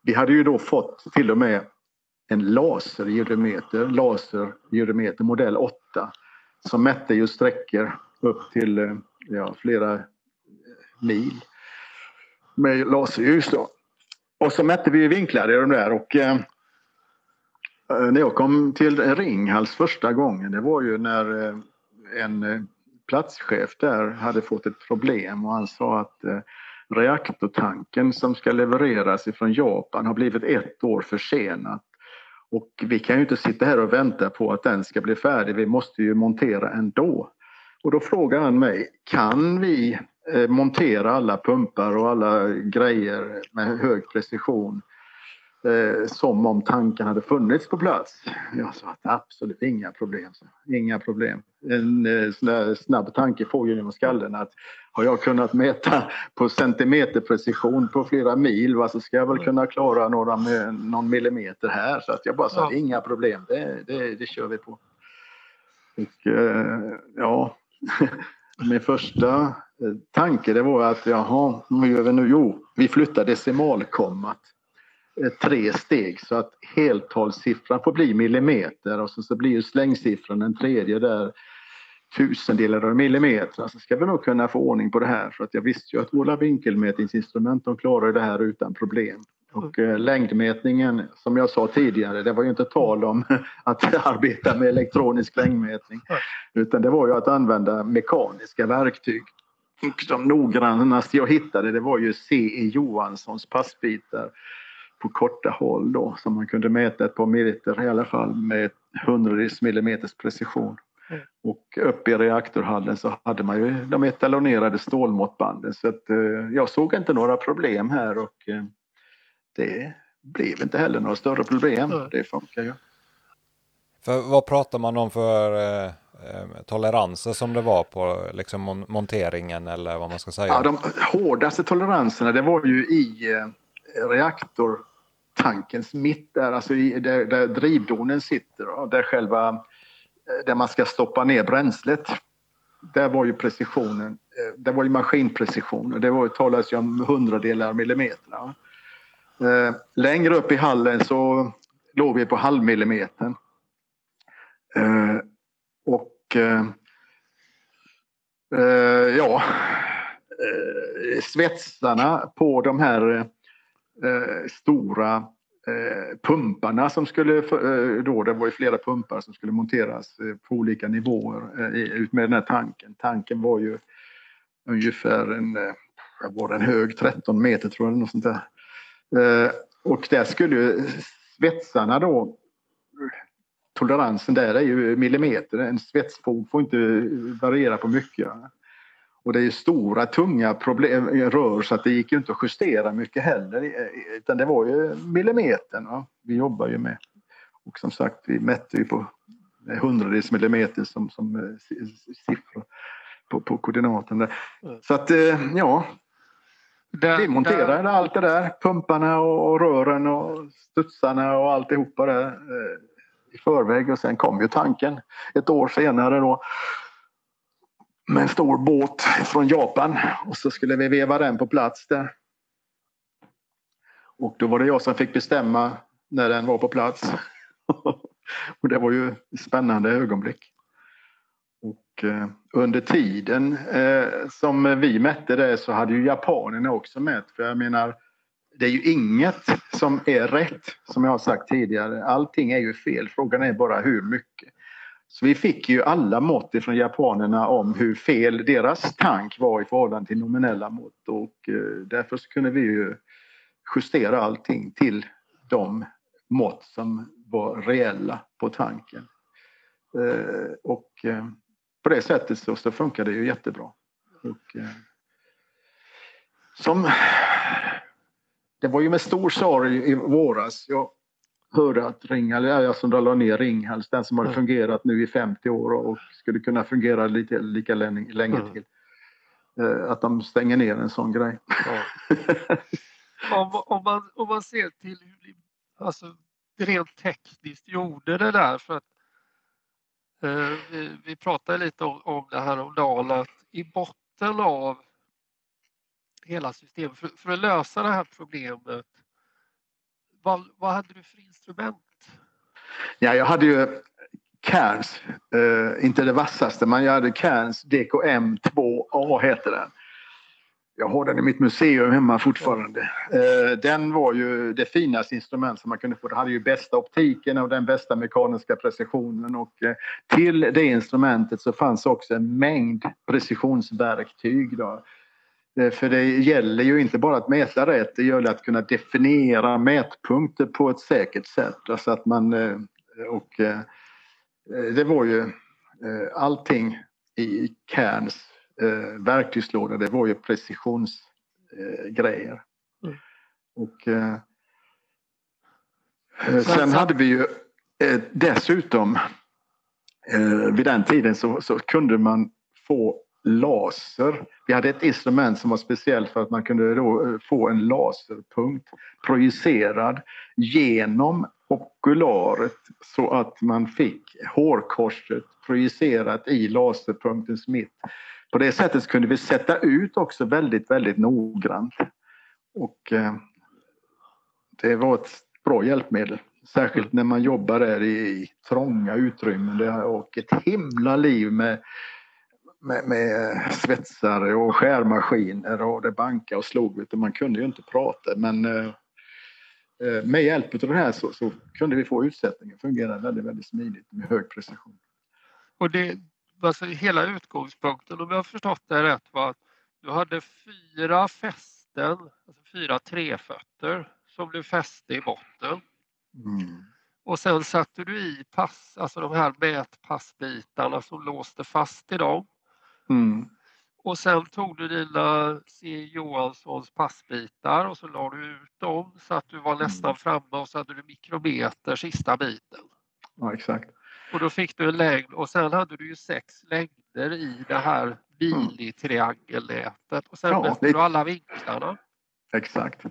vi hade ju då fått till och med en laserjudometer, laserjudometer modell 8 som mätte ju sträckor upp till eh, ja, flera mil med laserljus. Då. Och så mätte vi vinklar i de där och eh, eh, när jag kom till Ringhals första gången det var ju när eh, en eh, platschef där hade fått ett problem och han sa att eh, reaktortanken som ska levereras ifrån Japan har blivit ett år försenat. Och vi kan ju inte sitta här och vänta på att den ska bli färdig, vi måste ju montera ändå. Och då frågade han mig, kan vi montera alla pumpar och alla grejer med hög precision eh, som om tanken hade funnits på plats. Jag sa att absolut inga problem. Inga problem. En eh, sån snabb tanke får ju genom skallen att har jag kunnat mäta på centimeterprecision på flera mil va, så ska jag väl kunna klara några, någon millimeter här. Så att jag bara sa ja. inga problem, det, det, det kör vi på. Och, eh, ja, <laughs> min första eh, tanke det var att jaha, vad gör vi nu? Jo, vi flyttar decimalkommat eh, tre steg så att heltalssiffran får bli millimeter och så, så blir slängsiffran en tredje där tusendelar av millimeter. Så ska vi nog kunna få ordning på det här för att jag visste ju att våra vinkelmätningsinstrument de klarar det här utan problem. Och eh, längdmätningen, som jag sa tidigare, det var ju inte tal om <laughs> att arbeta med elektronisk längdmätning. Utan det var ju att använda mekaniska verktyg. Och de noggrannaste jag hittade det var ju C.E. Johanssons passbitar på korta håll då som man kunde mäta ett par meter i alla fall med hundradels millimeters precision. Mm. Och uppe i reaktorhallen så hade man ju de etalonerade stålmåttbanden så att, eh, jag såg inte några problem här och eh, det blev inte heller några större problem. Mm. Det funkar ju. För vad pratar man om för eh, eh toleranser som det var på liksom, mon monteringen eller vad man ska säga? Ja, de hårdaste toleranserna det var ju i eh, reaktor tankens mitt där, alltså i, där, där drivdonen sitter och där själva eh, där man ska stoppa ner bränslet. Där var ju precisionen, eh, det var ju maskinprecision och det var, talas ju om hundradelar millimeter. Eh, längre upp i hallen så låg vi på halvmillimetern. Eh, och eh, eh, ja, svetsarna på de här eh, stora eh, pumparna som skulle, eh, då det var ju flera pumpar som skulle monteras eh, på olika nivåer eh, ut med den här tanken. Tanken var ju ungefär en, eh, var en hög 13 meter tror jag, något sånt där och där skulle ju svetsarna då toleransen där är ju millimeter. En svetsfog får inte variera på mycket. Och det är stora tunga problem, rör så att det gick ju inte att justera mycket heller utan det var ju millimetern va? vi jobbar ju med. Och som sagt vi mätte ju på hundradels millimeter som, som eh, siffror på, på koordinaten där. Mm. Så att eh, ja, vi monterade allt det där, pumparna och rören och studsarna och alltihopa där eh, i förväg och sen kom ju tanken ett år senare då med en stor båt från Japan och så skulle vi veva den på plats där. Och då var det jag som fick bestämma när den var på plats. <laughs> och det var ju ett spännande ögonblick. Eh, under tiden eh, som vi mätte det så hade ju japanerna också mätt. För jag menar, det är ju inget som är rätt som jag har sagt tidigare. Allting är ju fel. Frågan är bara hur mycket. Så vi fick ju alla mått från japanerna om hur fel deras tank var i förhållande till nominella mått och eh, därför så kunde vi ju justera allting till de mått som var reella på tanken. Och på det sättet så, så funkar det ju jättebra. Och, som, det var ju med stor sorg i våras. Jag hörde att Ringhals, jag som la ner Ringhals, den som har fungerat nu i 50 år och skulle kunna fungera lite, lika länge, länge mm. till. Eh, att de stänger ner en sån grej. Ja. <laughs> om, om, man, om man ser till hur ni alltså, rent tekniskt gjorde det där för att eh, Eh, vi, pratade lite om, det här om dagen att i botten av hela systemet för, för att lösa det här problemet vad, vad hade du för instrument? Ja, jag hade ju Cairns, eh, inte det vassaste, men jag hade Cairns DKM 2A heter den. Jag har den i mitt museum hemma fortfarande. Eh, den var ju det finaste instrument som man kunde få. Den hade ju bästa optiken och den bästa mekaniska precisionen och eh, till det instrumentet så fanns också en mängd precisionsverktyg. Då. Eh, för det gäller ju inte bara att mäta rätt, det gäller att kunna definiera mätpunkter på ett säkert sätt. Alltså att man, och det var ju allting i Cairns eh, verktygslåda, det var ju precisionsgrejer. Mm. Och eh, eh sen hade vi ju eh, dessutom eh, vid den tiden så, så, kunde man få laser. Vi hade ett instrument som var speciellt för att man kunde då eh, få en laserpunkt projicerad genom okularet så att man fick hårkorset projicerat i laserpunktens mitt. På det sättet kunde vi sätta ut också väldigt, väldigt noggrant. Och eh, det var ett bra hjälpmedel. Särskilt när man jobbar där i trånga utrymmen och ett himla liv med, med, med svetsare och skärmaskiner och det bankade och slog. Man kunde ju inte prata men eh, eh, med hjälp av det här så, så kunde vi få utsättningen att fungera väldigt, väldigt smidigt med hög precision. Och det, alltså hela utgångspunkten om jag har förstått det rätt var att du hade fyra fästen, alltså fyra trefötter som blev fäste i botten. Mm. Och sen satte du i pass, alltså de här mätpassbitarna som låste fast i dem. Mm. Och sen tog du dina C. Johanssons passbitar och så la du ut dem så att du var nästan mm. framme och så hade du mikrometer sista biten. Ja, exakt. Och då fick du en längd och sen hade du ju sex längder i det här Bili-triangelnätet och sen ja, mätte det... du alla vinklarna. Exakt.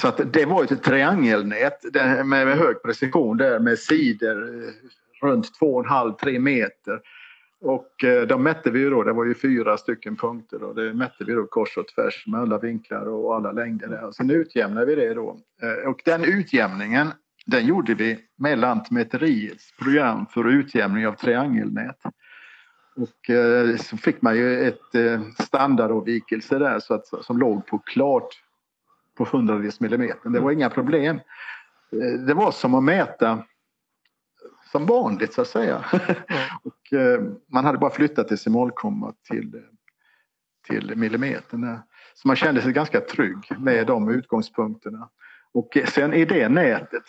Så att det var ett triangelnät med hög precision där med sidor eh, runt 2,5-3 meter. Och eh, de mätte vi ju då, det var ju fyra stycken punkter och det mätte vi då kors och tvärs med alla vinklar och alla längder där. Och sen utjämnade vi det då. Eh, och den utjämningen den gjorde vi med Lantmäteriets program för utjämning av triangelnät. Och eh, så fick man ju ett eh, standardavvikelse där så att, som låg på klart på hundradels millimeter. Det var inga problem. Eh, det var som att mäta som vanligt så att säga. <laughs> och, eh, man hade bara flyttat decimalkomma till, till millimetern. Så man kände sig ganska trygg med de utgångspunkterna. Och sen i det nätet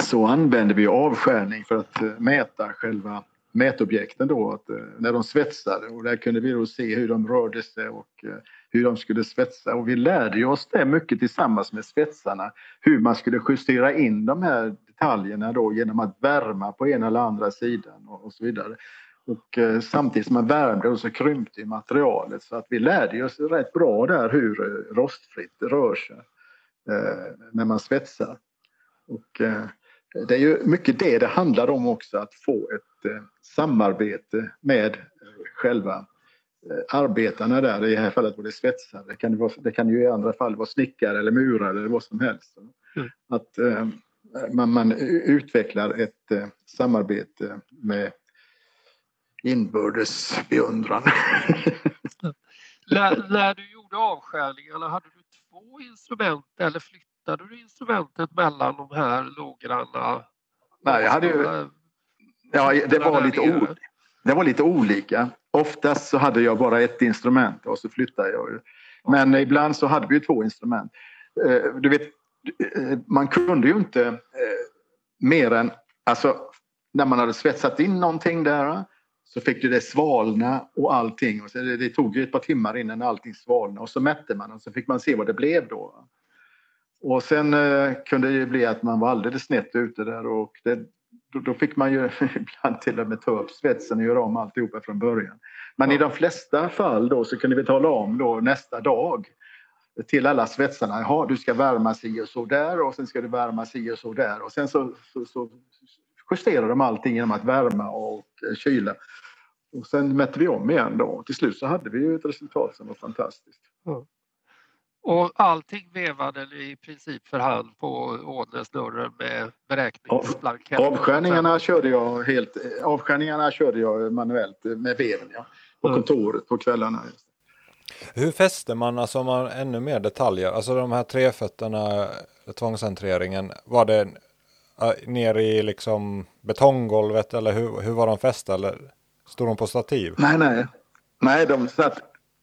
så använder vi avskärning för att eh, mäta själva mätobjekten då, att, eh, när de svetsade och där kunde vi då se hur de rörde sig och eh, hur de skulle svetsa och vi lärde oss det mycket tillsammans med svetsarna hur man skulle justera in de här detaljerna då genom att värma på ena eller andra sidan och, och så vidare. Och eh, samtidigt som man värmde och så krympte materialet så att vi lärde oss rätt bra där hur rostfritt det rör sig eh, när man svetsar. Och, eh, det är ju mycket det det handlar om också, att få ett eh, samarbete med eh, själva eh, arbetarna där. I det här fallet var det svetsare. Det kan, vara, det kan ju i andra fall vara snickare eller murare eller vad som helst. Mm. Att man, man, utvecklar ett samarbete med inbördes beundran. <laughs> när, när du gjorde avskärningarna, hade du två instrument eller flytt flyttade du instrumentet mellan de här låggranna? Nej, jag hade ju... Ja, det var, lite o... det var lite olika. Oftast så hade jag bara ett instrument och så flyttade jag. Men ibland så hade vi två instrument. Eh, du vet, eh, man kunde ju inte eh, mer än... Alltså, när man hade svetsat in någonting där så fick du det svalna och allting. Och så det, det tog ju ett par timmar innan allting svalnade och så mätte man och så fick man se vad det blev då. Och sen eh, kunde det ju bli att man var alldeles snett ute där och det, då, då, fick man ju <laughs> ibland till och med ta upp svetsen och göra om alltihopa från början. Men ja. i de flesta fall då så kunde vi tala om då nästa dag till alla svetsarna, jaha du ska värma si och så där och sen ska du värma si och så där och sen så, så, så justerar de allting genom att värma och eh, kyla. Och sen mätte vi om igen då. Till slut så hade vi ju ett resultat som var fantastiskt. Ja. Och allting vevade i princip för hand på Ådnesdörren med beräkningsblanketter? Avskärningarna körde jag helt, avskärningarna körde jag manuellt med veven ja, på mm. kontoret på kvällarna. Hur fäster man, alltså om man ännu mer detaljer, alltså de här trefötterna, tvångscentreringen, var det ner i liksom betonggolvet eller hur, hur var de fästa eller stod de på stativ? Nej, nej. Nej, de satt,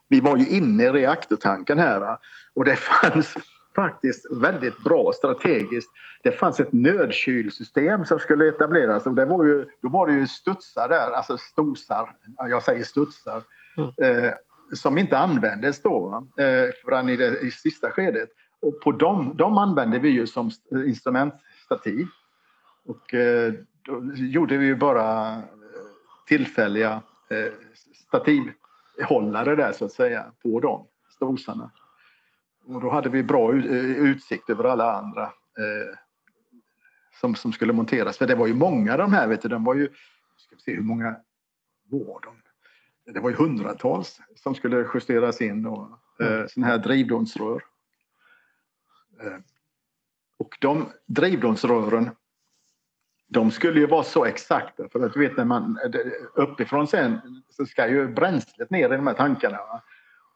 vi var ju inne i reaktortanken här och det fanns faktiskt väldigt bra strategiskt. Det fanns ett nödkylsystem som skulle etableras och det var ju, då var det ju studsar där, alltså stosar, jag säger studsar, mm. eh, som inte användes då eh, förrän i det i sista skedet. Och på dem, de använde vi ju som instrumentstativ. Och eh, då gjorde vi ju bara eh, tillfälliga eh, stativhållare där så att säga på de stosarna. Och då hade vi bra utsikt över alla andra eh, som, som skulle monteras. För det var ju många de här, vet du, de var ju, ska vi se hur många var de? Det var ju hundratals som skulle justeras in och eh, sådana här drivdonsrör. Eh, och de drivdonsrören de skulle ju vara så exakta för att du vet när man uppifrån sen så ska ju bränslet ner i de här tankarna. Va?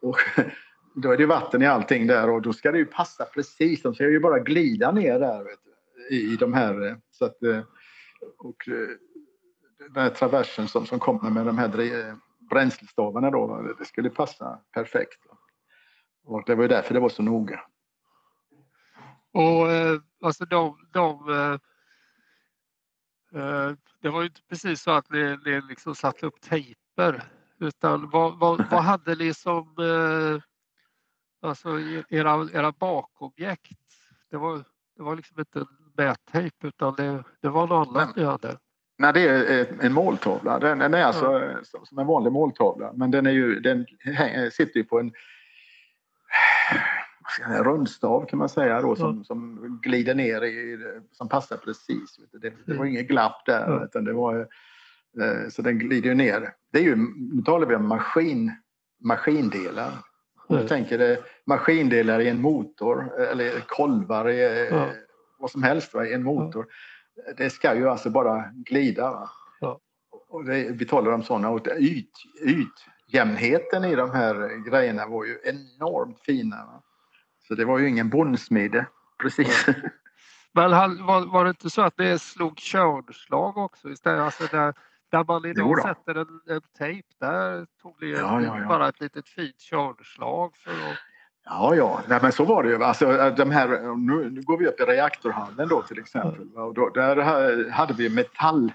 Och <laughs> då är det vatten i allting där och då ska det ju passa precis. De ska ju bara glida ner där du, i de här eh, så att eh, och eh, den här traversen som, som kommer med de här bränslestavarna då, det skulle passa perfekt. Och det var ju därför det var så noga. Och alltså de, de det var ju inte precis så att ni, ni liksom satte upp tejper utan vad, vad, vad hade ni som alltså era, era bakobjekt? Det var, det var liksom inte en mättejp utan det, det var något annat ni hade. Nej, det är en måltavla. Den, den är alltså ja. som en vanlig måltavla men den, är ju, den sitter ju på en en rundstav kan man säga då som, ja. som glider ner i, som passar precis. Det, det var inget glapp där ja. utan det var eh, så den glider ner. Det är ju, nu talar vi om maskin, maskindelar. Du tänker dig maskindelar i en motor eller kolvar i ja. vad som helst va, i en motor. Det ska ju alltså bara glida. Och det, vi talar om sådana och yt, ytjämnheten i de här grejerna var ju enormt fina. Va? Så det var ju ingen bondsmide precis. <laughs> Men var, var det inte så att det slog körslag också istället? Alltså där, där man idag sätter en, en tejp, där tog det ja, ja, ja. bara ett litet fint för att Ja, ja, Nej, men så var det ju. Alltså, de här, nu, nu går vi upp i reaktorhallen då till exempel. Och då, där hade vi metall,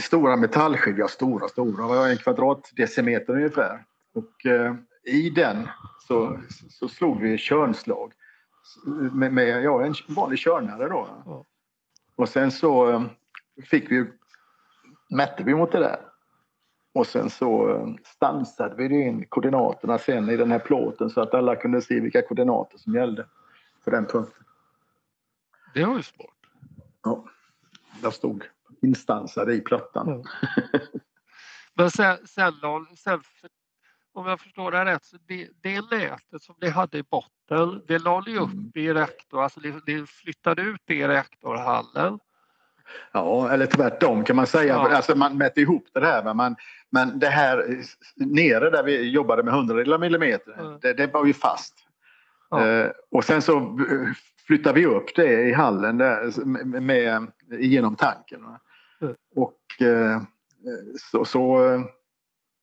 stora metallskivor, ja, stora, stora, en kvadratdecimeter ungefär. Och eh, i den så, så slog vi körnslag med, med ja, en vanlig körnare då. Och sen så eh, fick vi, mätte vi mot det där. Och sen så eh, stansade vi in koordinaterna sen i den här plåten så att alla kunde se vilka koordinater som gällde för den punkten. Det var ju smart. Ja, där stod instansade i plattan. Ja. <laughs> Men sen, sen, sen om jag förstår det rätt, så det, det nätet som ni hade i botten, det la ni upp mm. i reaktor, alltså ni, ni flyttade ut det i reaktorhallen. Ja, eller tvärtom kan man säga. Ja. Alltså man mätte ihop det här. Men, men det här nere där vi jobbade med 100 millimeter, mm. det, det, var ju fast. Ja. Eh, och sen så eh, flyttade vi upp det i hallen där, med, med, genom tanken. Mm. Och eh, så, så eh,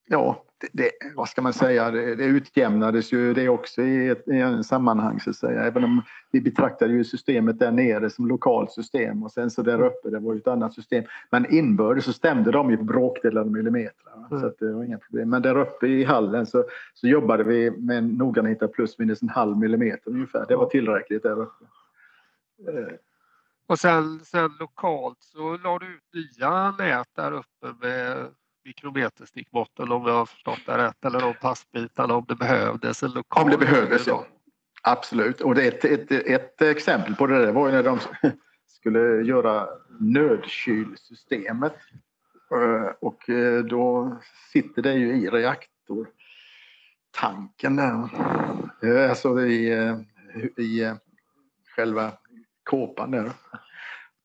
ja, det, vad ska man säga, det, det utjämnades ju det också i, ett, i en sammanhang så att säga. Även om vi betraktade ju systemet där nere som lokalt system och sen så där uppe det var ju ett annat system. Men inbördes så stämde de ju på bråkdelar av millimeter. Mm. Så att det var inga problem. Men där uppe i hallen så, så jobbade vi med en noggrannhet av plus minus en halv millimeter ungefär. Det var tillräckligt där uppe. Och sen, sen lokalt så la du ut nya nät där uppe med mikrometerstickmåtten om jag har förstått det rätt eller de passbitarna om det behövdes. Lokal om det behövdes ja. Absolut och ett, ett, ett exempel på det där var ju när de <laughs> skulle göra nödkylsystemet eh, och eh, då sitter det ju i reaktor tanken där. Eh, alltså i, i själva kåpan där.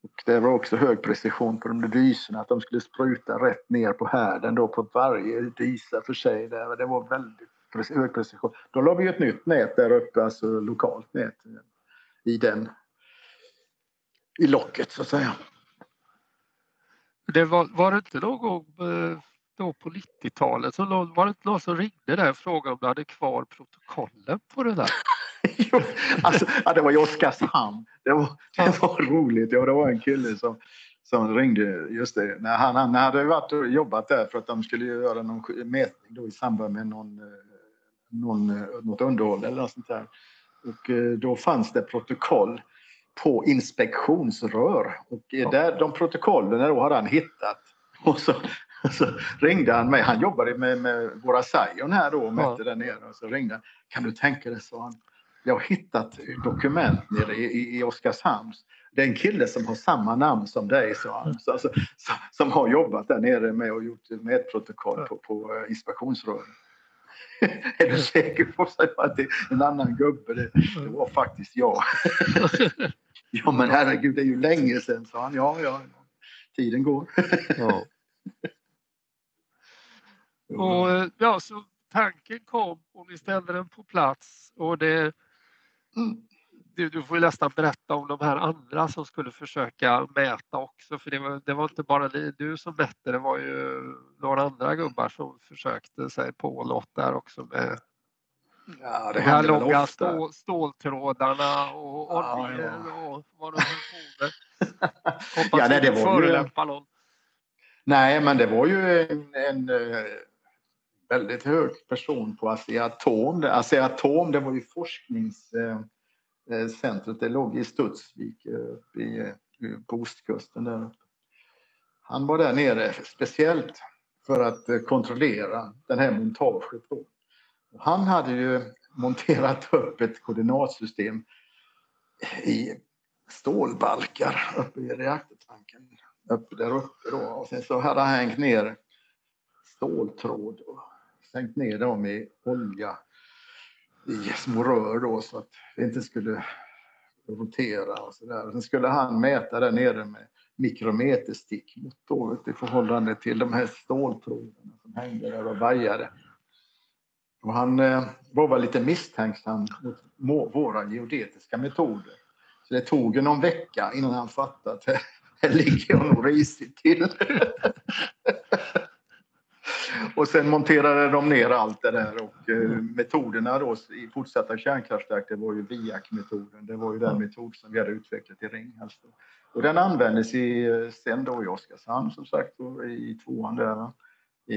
Och det var också hög precision på de där dysorna, att de skulle spruta rätt ner på härden då på varje dysa för sig. Där. Det var väldigt hög precision. Då la vi ett nytt nät där uppe, alltså lokalt nät i den i locket så att säga. Det var, var det inte någon eh, då på 90-talet så var det inte någon som ringde där och frågade om du hade kvar protokollen på det där? <laughs> <laughs> alltså, ja, det var i Oskarshamn. Det var, det var roligt. Ja, det var en kille som, som ringde just det. När han, han hade varit och jobbat där för att de skulle göra någon mätning då i samband med någon, eh, någon, eh, något underhåll eller något sånt där. Och då fanns det protokoll på inspektionsrör. Och där, de protokollen då hade han hittat. Och så, så ringde han mig. Han jobbade med, med våra Zion här då och mätte ja. där nere. Och så ringde han. Kan du tänka dig, sa han. Jag har hittat dokument nere i, i, Oskarshamn. Det är en kille som har samma namn som dig, sa han. Så, alltså, som, har jobbat där nere med och gjort mätprotokoll på, på uh, inspektionsrören. <laughs> är du säker på att det är en annan gubbe? Det, det var faktiskt jag. <laughs> Ja men herregud, det är ju länge sedan, sa han. Ja, ja, tiden går. ja. Och eh, ja, så tanken kom och ni ställde den på plats och det du, du får nästan berätta om de här andra som skulle försöka mäta också för det var, det var inte bara du som mätte, det var ju några andra gubbar som försökte sig på låt där också med Ja, det de här långa stål, ståltrådarna och oljor ja, ja. och vad de höll på med. <laughs> Hoppas ja, nej, det var ju... någon. Nej, men det var ju en, en, eh, väldigt hög person på Asea-Atom. Asea-Atom det var ju forskningscentret. Eh, eh, det låg i Studsvik uppe i, eh, på ostkusten där uppe. Han var där nere speciellt för att kontrollera den här montaget. Då. Han hade ju monterat upp ett koordinatsystem i stålbalkar uppe i reaktortanken. Uppe där uppe då. Och sen så hade han hängt ner ståltråd och sänkt ner dem i olja i små rör då så att det inte skulle rotera och sådär. Sen skulle han mäta där nere med mikrometerstick i förhållande till de här ståltrådarna som hängde där och vajade. Och han eh, var väl lite misstänksam mot våra geodetiska metoder. Så det tog någon vecka innan han fattade att här ligger jag nog risigt till. <laughs> och sen monterade de ner allt det där och eh, metoderna då i fortsatta kärnkraftverk det var ju VIAC-metoden. Det var ju den metod som vi hade utvecklat i Ringhals. Och den användes i, eh, sen då i Oskarshamn som sagt i tvåan där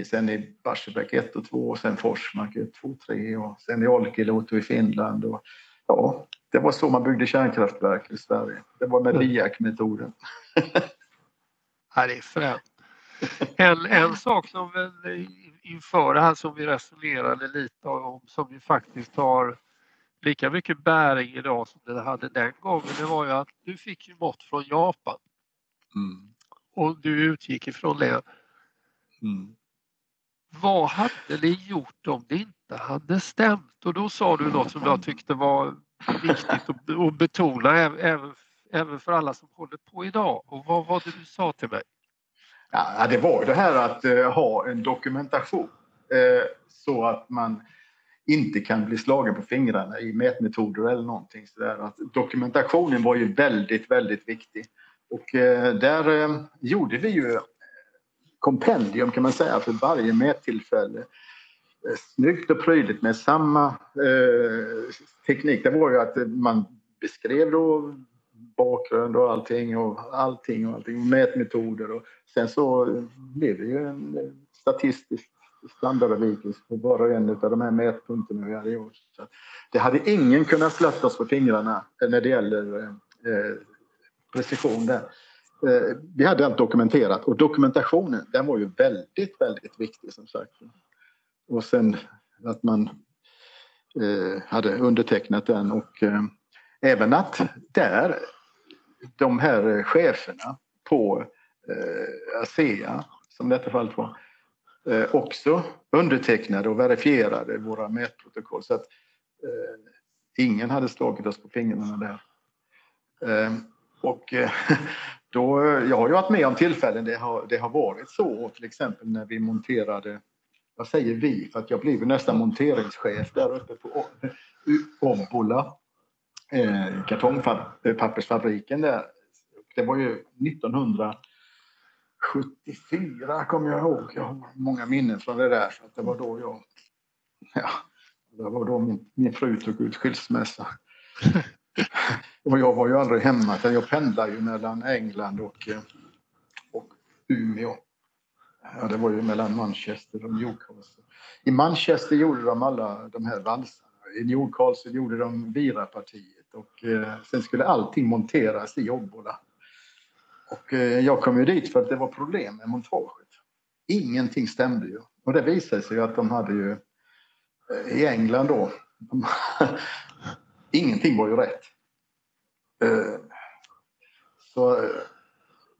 sen i Barsebäck 1 och 2 och sen Forsmark 1, 2, 3 och sen i Olkiluoto i Finland. Och, ja, det var så man byggde kärnkraftverk i Sverige. Det var med LIAC-metoden. <laughs> ja, det är fränt. En, en sak som väl inför det här som vi resonerade lite om som vi faktiskt har lika mycket bäring idag som det hade den gången det var ju att du fick ju mått från Japan. Mm. Och du utgick ifrån det. Mm vad hade ni gjort om det inte hade stämt? Och då sa du något som jag tyckte var viktigt att betona även, även för alla som håller på idag. Och vad var det du sa till mig? Ja, det var det här att eh, ha en dokumentation eh, så att man inte kan bli slagen på fingrarna i mätmetoder eller någonting sådär. Att dokumentationen var ju väldigt, väldigt viktig. Och eh, där gjorde vi ju kompendium kan man säga för varje mättillfälle. Snyggt och prydligt med samma teknik. Det var ju att man beskrev då bakgrund och allting och allting och allting, mätmetoder och sen så blev det ju en statistisk standardavvikelse på var och en av de här mätpunkterna vi hade gjort. Så det hade ingen kunnat släppa oss på fingrarna när det gäller eh, precision där. Eh, vi hade allt dokumenterat och dokumentationen den var ju väldigt, väldigt viktig som sagt. Och sen att man eh, hade undertecknat den och eh, även att där de här cheferna på eh, ASEA, som detta fallet var, eh, också undertecknade och verifierade våra mätprotokoll. Så att eh, ingen hade slagit oss på fingrarna där. Eh, och eh, <laughs> då, jag har ju varit med om tillfällen det har, det har varit så, till exempel när vi monterade jag säger vi för att jag blev nästan monteringschef där uppe på eh, Obbola, eh, kartongpappersfabriken där. Det var ju 1974 kommer jag ihåg. Jag har många minnen från det där. så att det var då jag... Ja, det var då min, min fru tog ut skilsmässa. <laughs> och jag var ju aldrig hemma. Jag pendlade ju mellan England och, eh, och Umeå. Ja, det var ju mellan Manchester och Newcastle. I Manchester gjorde de alla de här valsarna. I Newcastle gjorde de virapartiet och eh, sen skulle allting monteras i Obbola. Och eh, jag kom ju dit för att det var problem med montaget. Ingenting stämde ju. Och det visade sig ju att de hade ju eh, i England då, de, <laughs> ingenting var ju rätt. Eh, så eh,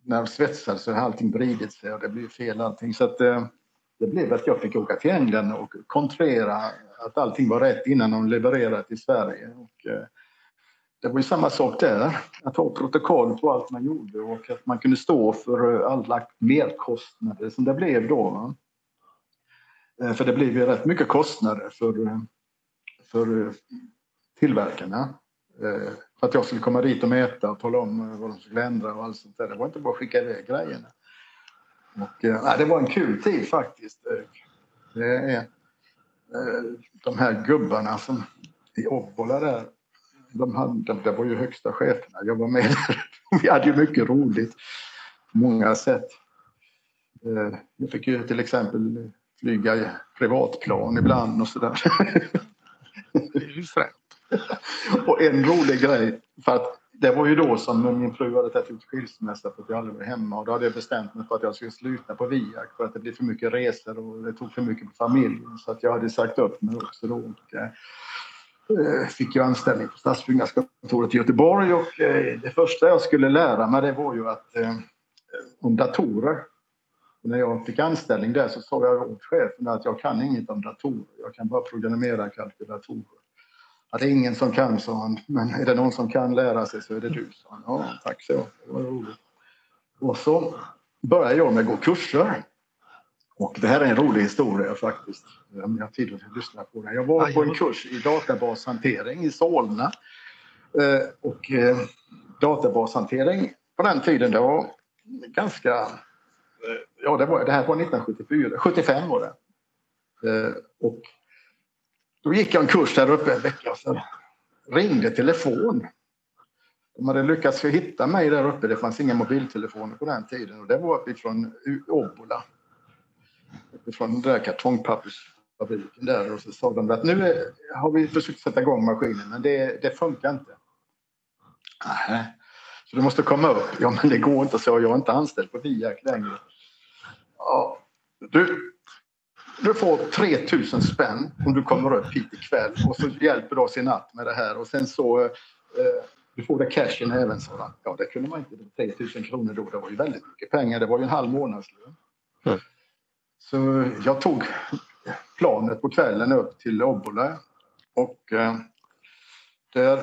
när de svetsade så har allting vridit sig och det blev fel allting. Så att, eh, det blev att jag fick åka till England och kontrollera att allting var rätt innan de levererade till Sverige. Och, eh, det var ju samma sak där, att ha protokoll på allt man gjorde och att man kunde stå för alla merkostnader som det blev då. Eh, för det blev ju rätt mycket kostnader för, för tillverkarna. Eh, för att jag skulle komma dit och mäta och tala om eh, vad de skulle ändra och allt sånt där. Det var inte bara att skicka iväg grejerna. Och, nej, det var en kul tid faktiskt. Det är de här gubbarna som i Obbola där de hade, det var ju högsta cheferna. Jag var med där. <laughs> Vi hade ju mycket roligt på många sätt. Eh, jag fick ju till exempel flyga privatplan ibland och sådär. Det är ju fränt. <laughs> Och en rolig grej, för att det var ju då som min fru hade tagit ut skilsmässa för att jag aldrig var hemma och då hade jag bestämt mig för att jag skulle sluta på Viak för att det blev för mycket resor och det tog för mycket på familjen så att jag hade sagt upp mig också då. Eh, fick jag anställning på Stadsbyggnadskontoret i Göteborg och eh, det första jag skulle lära mig det var ju att eh, om datorer. när jag fick anställning där så sa jag åt chefen att jag kan inget om datorer. Jag kan bara programmera kalkylatorer. Ja, det är ingen som kan, sa han. Men är det någon som kan lära sig så är det du, sa han. Ja, tack så. Det var roligt. Och så började jag med att gå kurser. Och det här är en rolig historia faktiskt. Om jag har tid att lyssna på den. Jag var på en kurs i databashantering i Solna. Eh, och eh, databashantering på den tiden det var ganska... Eh, ja, det, var, det här var 1974. 75 var det. Och då gick jag en kurs där uppe en vecka sen ringde telefon. De hade lyckats hitta mig där uppe. Det fanns inga mobiltelefoner på den tiden och det var från Obbola från den där kartongpappersfabriken där och så sa de att nu är, har vi försökt sätta igång maskinen men det, det funkar inte. Nej. Så du måste komma upp. Ja men det går inte så, jag är inte anställd på Viak längre. Ja, du, du får 3000 spänn om du kommer upp hit ikväll och så hjälper du oss i natt med det här och sen så eh, du får det cashen även så. Ja det kunde man inte. 3000 kronor då, det var ju väldigt mycket pengar. Det var ju en halv månadslön. Mm. Så jag tog planet på kvällen upp till Obbola och eh, där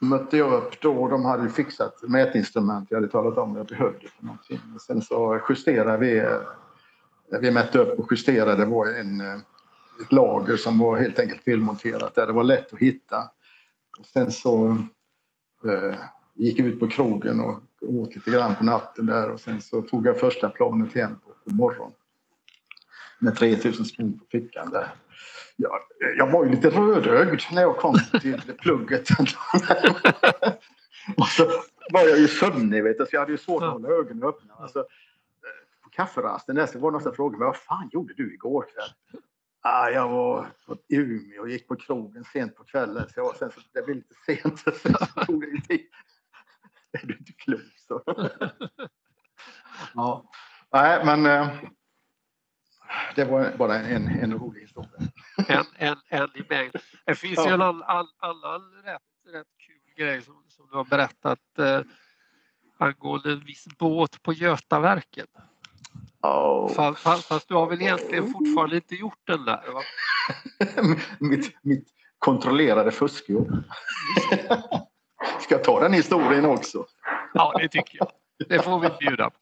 mötte jag upp då. De hade fixat mätinstrument. Jag hade talat om vad jag behövde för någonting. Sen så justerade vi. Eh, vi mätte upp och justerade. Det var en, eh, ett lager som var helt enkelt felmonterat där. Det var lätt att hitta. Och sen så eh, gick jag ut på krogen och åt lite grann på natten där och sen så tog jag första planet hem på, på morgonen med 3000 spänn på fickan där. Jag, jag var ju lite rödögd när jag kom till <laughs> plugget. <laughs> och så var jag ju sömnig, vet du, så jag hade ju svårt att hålla ögonen öppna. Alltså, på kafferasten där så var det någon som frågade vad fan gjorde du igår kväll? Ah, jag var i Umeå och gick på krogen sent på kvällen. Så jag, sen så, det blev lite sent <laughs> så jag tog det tid. Är du inte klok så? ja. Nej, men eh, det var bara en, en rolig historia. En, en, en i mängd. Det finns ja. ju en annan, annan rätt, rätt kul grej som, som du har berättat eh, angående en viss båt på Götaverken. Oh. Fast, fast, fast, du har väl egentligen fortfarande inte gjort den där? Va? <laughs> mitt, mitt kontrollerade fuskjobb. Ska jag ta den historien också? Ja, det tycker jag. Det får vi bjuda på.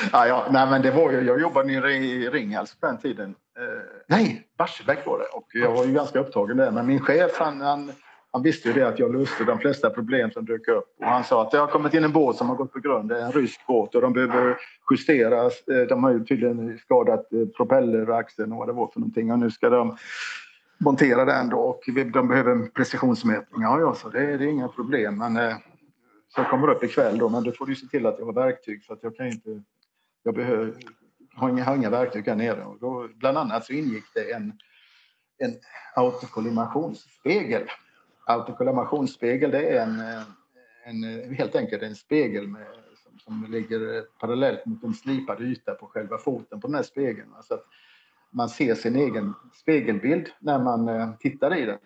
<laughs> Ja, ja, nej, men det var ju, jag jobbade nere i Ringhals på den tiden. Eh, nej, Barsebäck var det. Och jag var ju ganska upptagen där. Men min chef han, han, han visste ju det att jag löste de flesta problem som dök upp. Och han sa att det har kommit in en båt som har gått på grund. Det är en rysk båt och de behöver justeras. Eh, de har ju tydligen skadat eh, propelleraxeln och vad det var för någonting. Och nu ska de montera den då och de behöver en precisionsmätning. Ja, ja, så det, det är inga problem. Men eh, så jag kommer upp ikväll då, men då får du se till att jag har verktyg för att jag kan inte... Jag behöver, har, inga, har inga verktyg här nere. Och då, bland annat så ingick det en, en autokollimationsspegel. Autokollimationsspegel det är en, en, helt enkelt en spegel med, som, som ligger parallellt mot en slipad yta på själva foten på den här spegeln. Så att man ser sin egen spegelbild när man eh, tittar i den.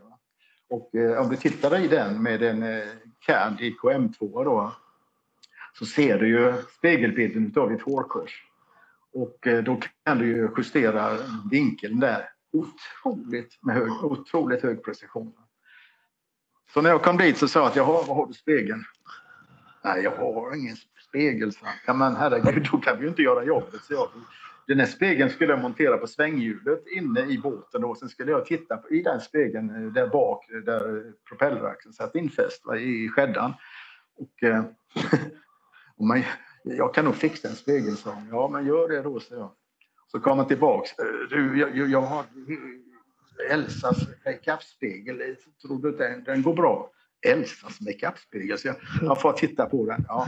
Och eh, om du tittar i den med en eh, CAD IKM2 då så ser du ju spegelbilden av ditt hårkors. Och eh, då kan du ju justera vinkeln där otroligt, med hög, otroligt hög precision. Så när jag kom dit så sa jag att jag har, vad har du spegeln? Nej, jag har ingen spegel, så. Ja, men herregud, då kan vi ju inte göra jobbet. Så jag, den här spegeln skulle jag montera på svänghjulet inne i båten och sen skulle jag titta på, i den spegeln eh, där bak eh, där propelleraxeln satt infäst va, i skäddan. Och, eh, <laughs> och man, jag kan nog fixa en spegel, sa Ja, men gör det då, sa jag. Så kom han tillbaks. Eh, du, jag, jag har Elsas makeupspegel. Eh, tror du den, den går bra? Elsas makeupspegel? Så jag, jag får titta på den. Ja.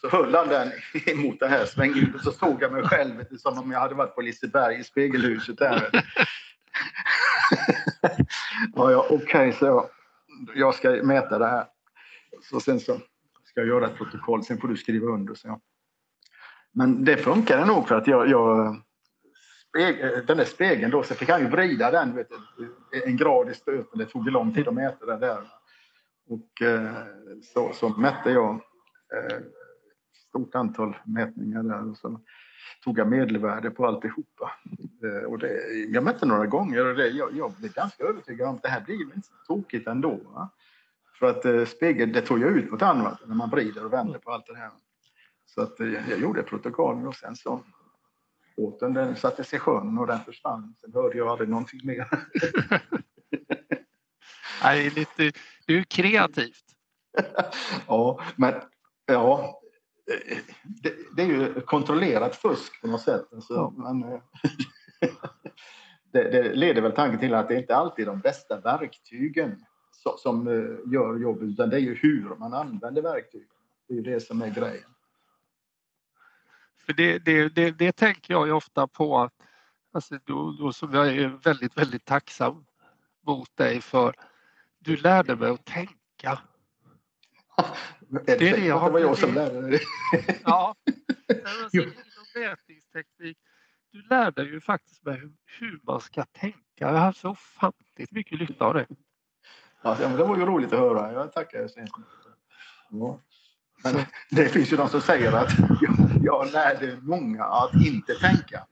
Så höll han den <laughs> emot det här svängljudet så såg jag mig själv som om jag hade varit på Liseberg i spegelhuset där. <laughs> ja, ja, Okej, okay, så jag, jag ska mäta det här. Så sen så ska jag göra ett protokoll, sen får du skriva under. Så jag. Men det funkade nog för att jag, jag den där spegeln då, så fick han ju vrida den vet du, en grad i stöten. Det tog ju lång tid att mäta den där. Och eh, så, så mätte jag eh, stort antal mätningar där och så tog jag medelvärde på alltihopa. Eh, och det, jag mätte några gånger och det, jag, jag blev ganska övertygad om att det här blir inte så tokigt ändå. Va? För att eh, spegeln, det tog ju ut mot annat när man vrider och vänder på allt det här. Så att eh, jag gjorde protokollen och sen så båten den sattes i sjön och den försvann. Sen hörde jag aldrig någonting mer. <laughs> Nej, lite, det är kreativt. <laughs> ja, men ja, det, det, är ju kontrollerat fusk på något sätt. Alltså, ja. men, eh, <laughs> det, det, leder väl tanken till att det inte alltid är de bästa verktygen som, eh, gör jobbet utan det är ju hur man använder verktygen. Det är det som är grejen. För det, det, det, det tänker jag ofta på att alltså då, då som jag är väldigt, väldigt tacksam mot dig för du lärde mig att tänka. det är det jag har... Det var jag som lärde dig Ja. Alltså, inom mätningsteknik, du lär dig ju faktiskt med hur, man ska tänka. Jag har haft så ofantligt mycket nytta av det. Ja, men det var ju roligt att höra. Jag tackar så hemskt ja. Men det finns ju de som säger att jag, lärde många att inte tänka.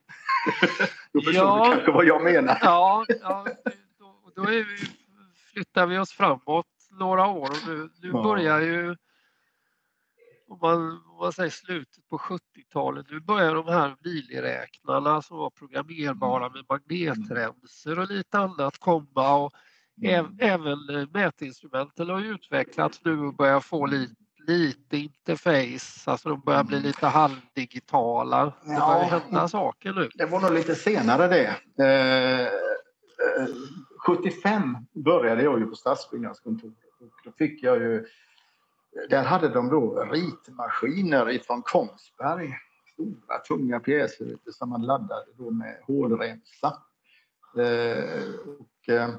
Då förstår ja, du kanske vad jag menar. Ja, ja då, då vi, flyttar vi oss framåt några år och nu, nu ja. börjar ju om man, om man säger slutet på 70-talet, nu börjar de här miniräknarna som var programmerbara med magnetremsor och lite annat komma och mm. även mätinstrumenten har utvecklats nu och börjar få lite, lite interface, alltså de börjar bli mm. lite halvdigitala. Det ja, börjar hända saker nu. Det var nog lite senare det. Eh, eh, 75 började jag ju på Stadsbyggnadskontoret och då fick jag ju där hade de då ritmaskiner ifrån Kongsberg. Stora tunga pjäser som man laddade då med hårdremsa. Eh, och, eh,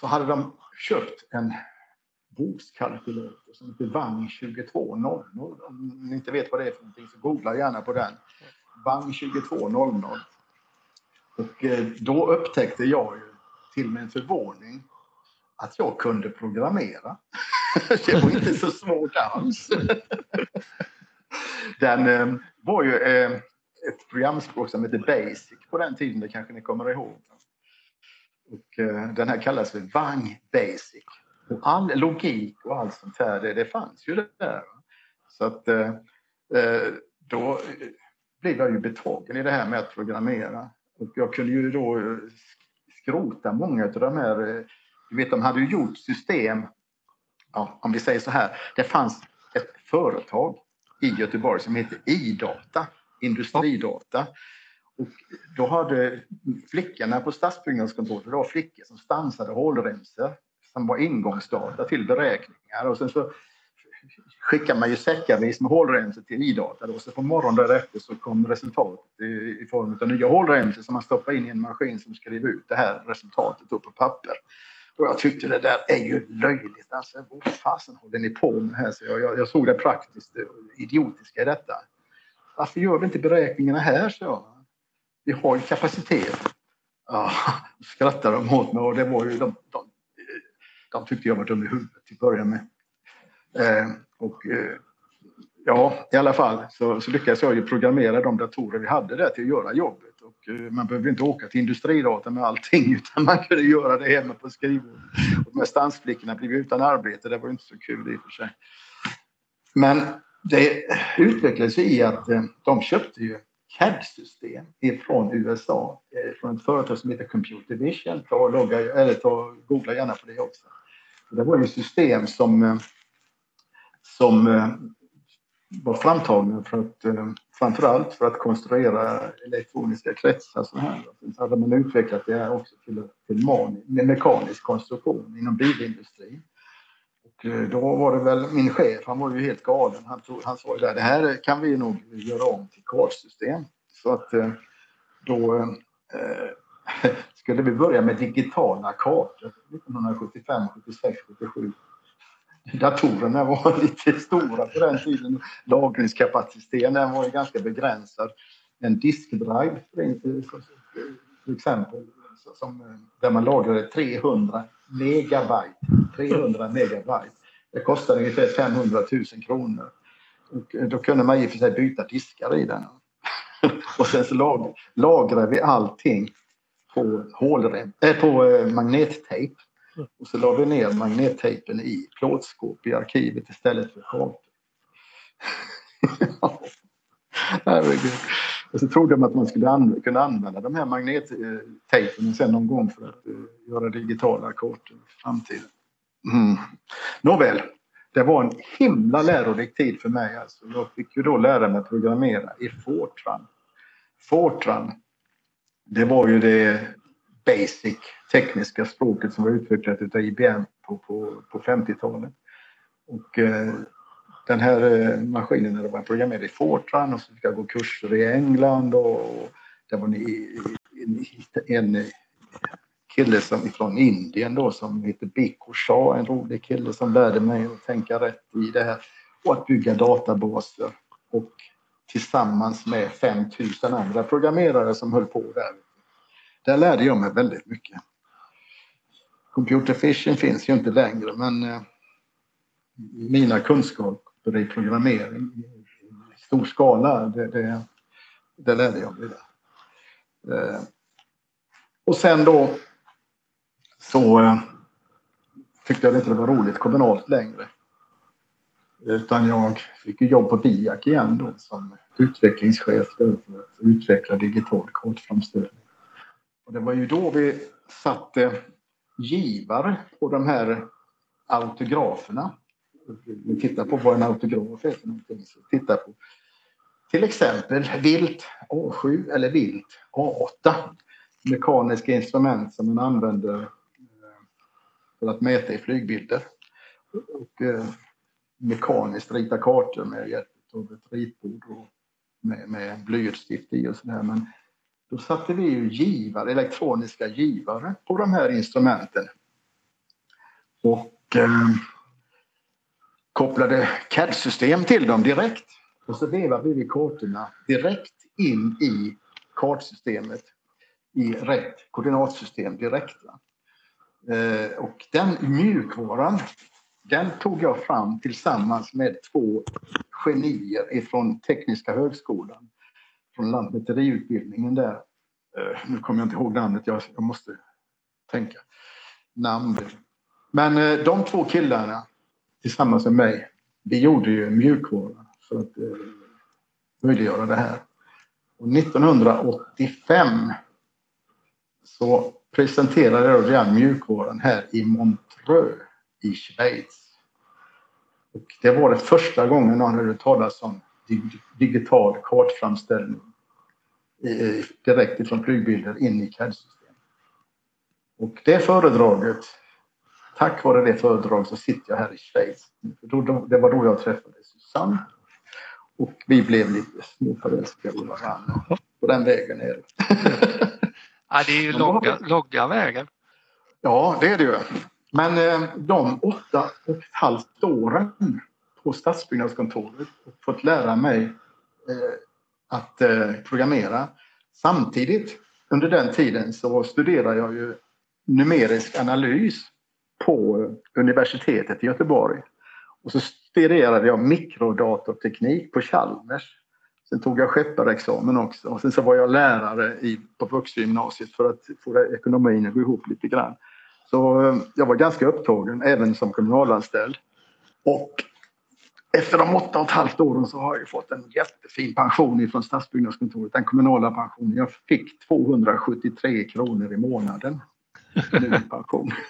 så hade de köpt en bokskalkylator som heter Vang 2200. Om ni inte vet vad det är för någonting så googla gärna på den. Vang 2200. Och eh, då upptäckte jag ju till min förvåning att jag kunde programmera. <laughs> det var inte så svårt alls. <laughs> Den eh, var ju... Eh, ett programspråk som hette Basic på den tiden, det kanske ni kommer ihåg. Och eh, den här kallas för Vang Basic. Och all logik och allt sånt här, det, det fanns ju där. Så att eh, eh då blev jag ju betagen i det här med att programmera. Och jag kunde ju då eh, skrota många av de här... Eh, du vet, de hade ju gjort system, ja, om vi säger så här, det fanns ett företag i Göteborg som hette iData, Industridata. Och då hade flickorna på stadsbyggnadskontoret, det var flickor som stansade hålremsor som var ingångsdata till beräkningar och sen så skickar man ju säckarvis med hålremsor till idata och så på morgonen därefter så kom resultatet i, i form av nya hålremsor som man stoppar in i en maskin som skriver ut det här resultatet upp på papper. Och jag tyckte det där är ju löjligt. Alltså, vad fasen håller ni på med här? Så jag, jag, jag såg det praktiskt idiotiska i detta. Varför gör vi inte beräkningarna här? Så jag. Vi har ju kapacitet. Ja, skrattade de åt mig och det var ju de, de, de tyckte jag var dum i huvudet till att börja med. Eh, och eh, ja, i alla fall så, så lyckades jag ju programmera de datorer vi hade där till att göra jobbet. Och eh, man behövde inte åka till industridata med allting <laughs> utan man kunde göra det hemma på skrivbordet. Och med stansflickorna blev utan arbete, det var inte så kul i och för sig. Men det utvecklades i att eh, de köpte ju CAD-system från USA, eh, från ett företag som heter Computer Vision. Ta och logga, eller ta, googla gärna på det också. Det var ju system som, eh, som eh, var framtagna för att framförallt för att konstruera elektroniska kretsar. Så här. Sen hade man utvecklat det här också till, till mekanisk konstruktion inom bilindustrin. Eh, då var det väl min chef, han var ju helt galen. Han, tog, han sa ju där, det här kan vi nog göra om till kartsystem. Så att eh, då eh, <laughs> skulle vi börja med digitala kartor 1975, 76, 77. Datorerna var <laughs> lite stora på den tiden. Lagringskapaciteten var ju ganska begränsad. En diskdrive till exempel som, eh, där man lagrade 300 megabyte. 300 megabyte. Det kostade ungefär 500 000 kronor. Och eh, då kunde man i och för sig byta diskar i den. <laughs> och sen så lag, lagrade vi allting på, hålrem, äh, på eh, magnettejp. Och så la vi ner magnettejpen i plåtskåp i arkivet istället för kartor. <laughs> Herregud. Och så trodde de att man skulle an kunna använda de här magnettejpen sen någon gång för att uh, göra digitala kort i framtiden. Mm. Nåväl, det var en himla lärorik tid för mig. Alltså. Jag fick ju då lära mig att programmera i Fortran. Fortran, det var ju det basic tekniska språket som var utvecklat av IBM på, på, på 50-talet. Och eh, den här eh, maskinen när det var programmerad i Fortran och så fick jag gå kurser i England och det var en, en kille som, från Indien då som heter Biko Shah, en rolig kille som lärde mig att tänka rätt i det här och att bygga databaser och tillsammans med 5000 andra programmerare som höll på där. Där lärde jag mig väldigt mycket. Computer finns ju inte längre men eh, mina kunskaper för det programmering i stor skala, det, det, det lärde jag mig där. Eh, och sen då så eh, tyckte jag inte det var roligt kommunalt längre. Utan jag fick jobb på BIAK igen då som utvecklingschef för att utveckla digital kodframställning. Och det var ju då vi satte givare på de här autograferna vi tittar på vad en autograf är för någonting. Så titta på till exempel vilt A7 eller vilt A8. Mekaniska instrument som man använder eh, för att mäta i flygbilder. Och eh, mekaniskt rita kartor med hjälp av ett ritbord och med, med blyertsstift i och sådär. Men då satte vi ju givare, elektroniska givare på de här instrumenten. Och eh, kopplade CAD-system till dem direkt. Och så vevade vi kartorna direkt in i kartsystemet i rätt koordinatsystem direkt. Eh, och den mjukvaran, den tog jag fram tillsammans med två genier ifrån Tekniska högskolan från lantmäteriutbildningen där. Eh, nu kommer jag inte ihåg namnet, jag, jag måste tänka namn. Men eh, de två killarna tillsammans med mig, vi gjorde ju mjukvara för att eh, möjliggöra det här. Och 1985 så presenterade jag den mjukvaran här i Montreux i Schweiz. Och det var det första gången någon hörde talas om digital kartframställning eh, direkt ifrån flygbilder in i CAD-system. Och det föredraget, tack vare det föredraget så sitter jag här i Schweiz. Det var då jag träffade Susanne. Och vi blev lite småförälskade i varandra på den vägen ner. ja, det är ju långa, långa vägar. Ja, det är det ju. Men eh, de åtta och ett halvt åren på stadsbyggnadskontoret och fått lära mig eh, att eh, programmera. Samtidigt under den tiden så studerade jag ju numerisk analys på universitetet i Göteborg. Och så studerade jag mikrodatorteknik på Chalmers. Sen tog jag skepparexamen också och sen så var jag lärare i, på vuxengymnasiet för att få ekonomin att gå ihop lite grann. Så eh, jag var ganska upptagen även som kommunalanställd. Och efter de åtta och ett halvt åren så har jag fått en jättefin pension från Stadsbyggnadskontoret, den kommunala pensionen. Jag fick 273 kronor i månaden i pension. <laughs>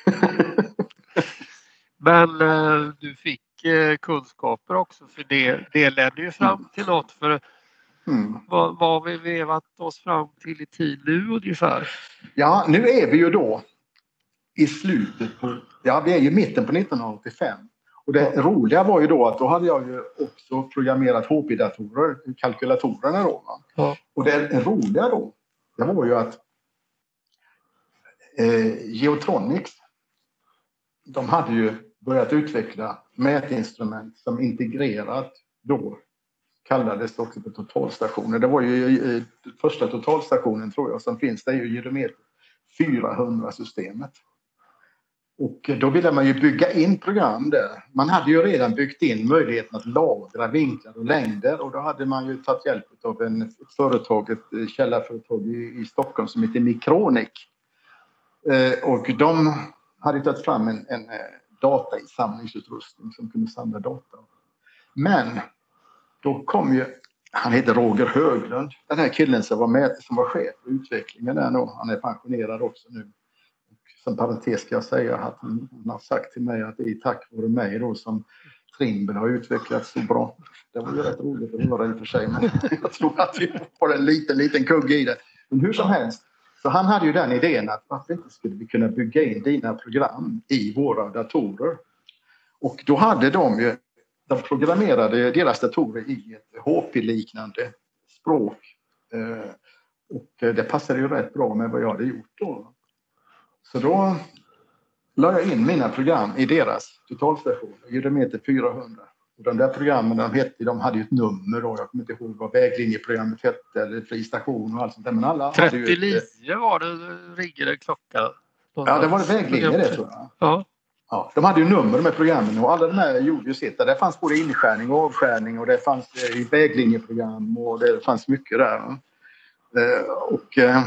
Men eh, du fick eh, kunskaper också för det, det ledde ju fram till något. För mm. vad, vad har vi vevat oss fram till i tid nu ungefär? Ja, nu är vi ju då i slutet på, ja vi är ju mitten på 1985. Och det ja. roliga var ju då att då hade jag ju också programmerat HP-datorer, kalkylatorerna då. Ja. Och det roliga då, det var ju att eh, Geotronics, de hade ju börjat utveckla mätinstrument som integrerat då kallades också för totalstationer. Det var ju första totalstationen tror jag som finns, det är ju Gyrometer 400-systemet. Och då ville man ju bygga in program där. Man hade ju redan byggt in möjligheten att lagra vinklar och längder och då hade man ju tagit hjälp av en, ett företag, ett källarföretag i, i Stockholm som heter Micronic. Eh, och de hade tagit fram en, en eh, datainsamlingsutrustning som kunde samla data. Men då kom ju, han heter Roger Höglund, den här killen som var med, som var chef för utvecklingen där nu, han är pensionerad också nu som parentes ska jag säga att han, har sagt till mig att det är tack vare mig då som Trimble har utvecklats så bra. Det var ju rätt roligt att höra i och för sig, men <laughs> jag tror att vi får en liten, liten kugg i det. Men hur som helst, så han hade ju den idén att varför inte skulle vi kunna bygga in dina program i våra datorer? Och då hade de ju, de programmerade deras datorer i ett HP-liknande språk. Eh, och det passade ju rätt bra med vad jag hade gjort då. Så då la jag in mina program i deras totalstation, Gyrometer 400. Och de där programmen de hette, de hade ju ett nummer då. Jag kommer inte ihåg vad väglinjeprogrammet hette eller fri station och allt sånt där. Men alla 39 hade ju ett, var det ringde klocka. Ja, det var det väglinje det tror jag. Ja. Ja, de hade ju nummer med programmen och alla de här gjorde ju sitt. Det fanns både inskärning och avskärning och det fanns eh, väglinjeprogram och det fanns mycket där. Eh, och eh,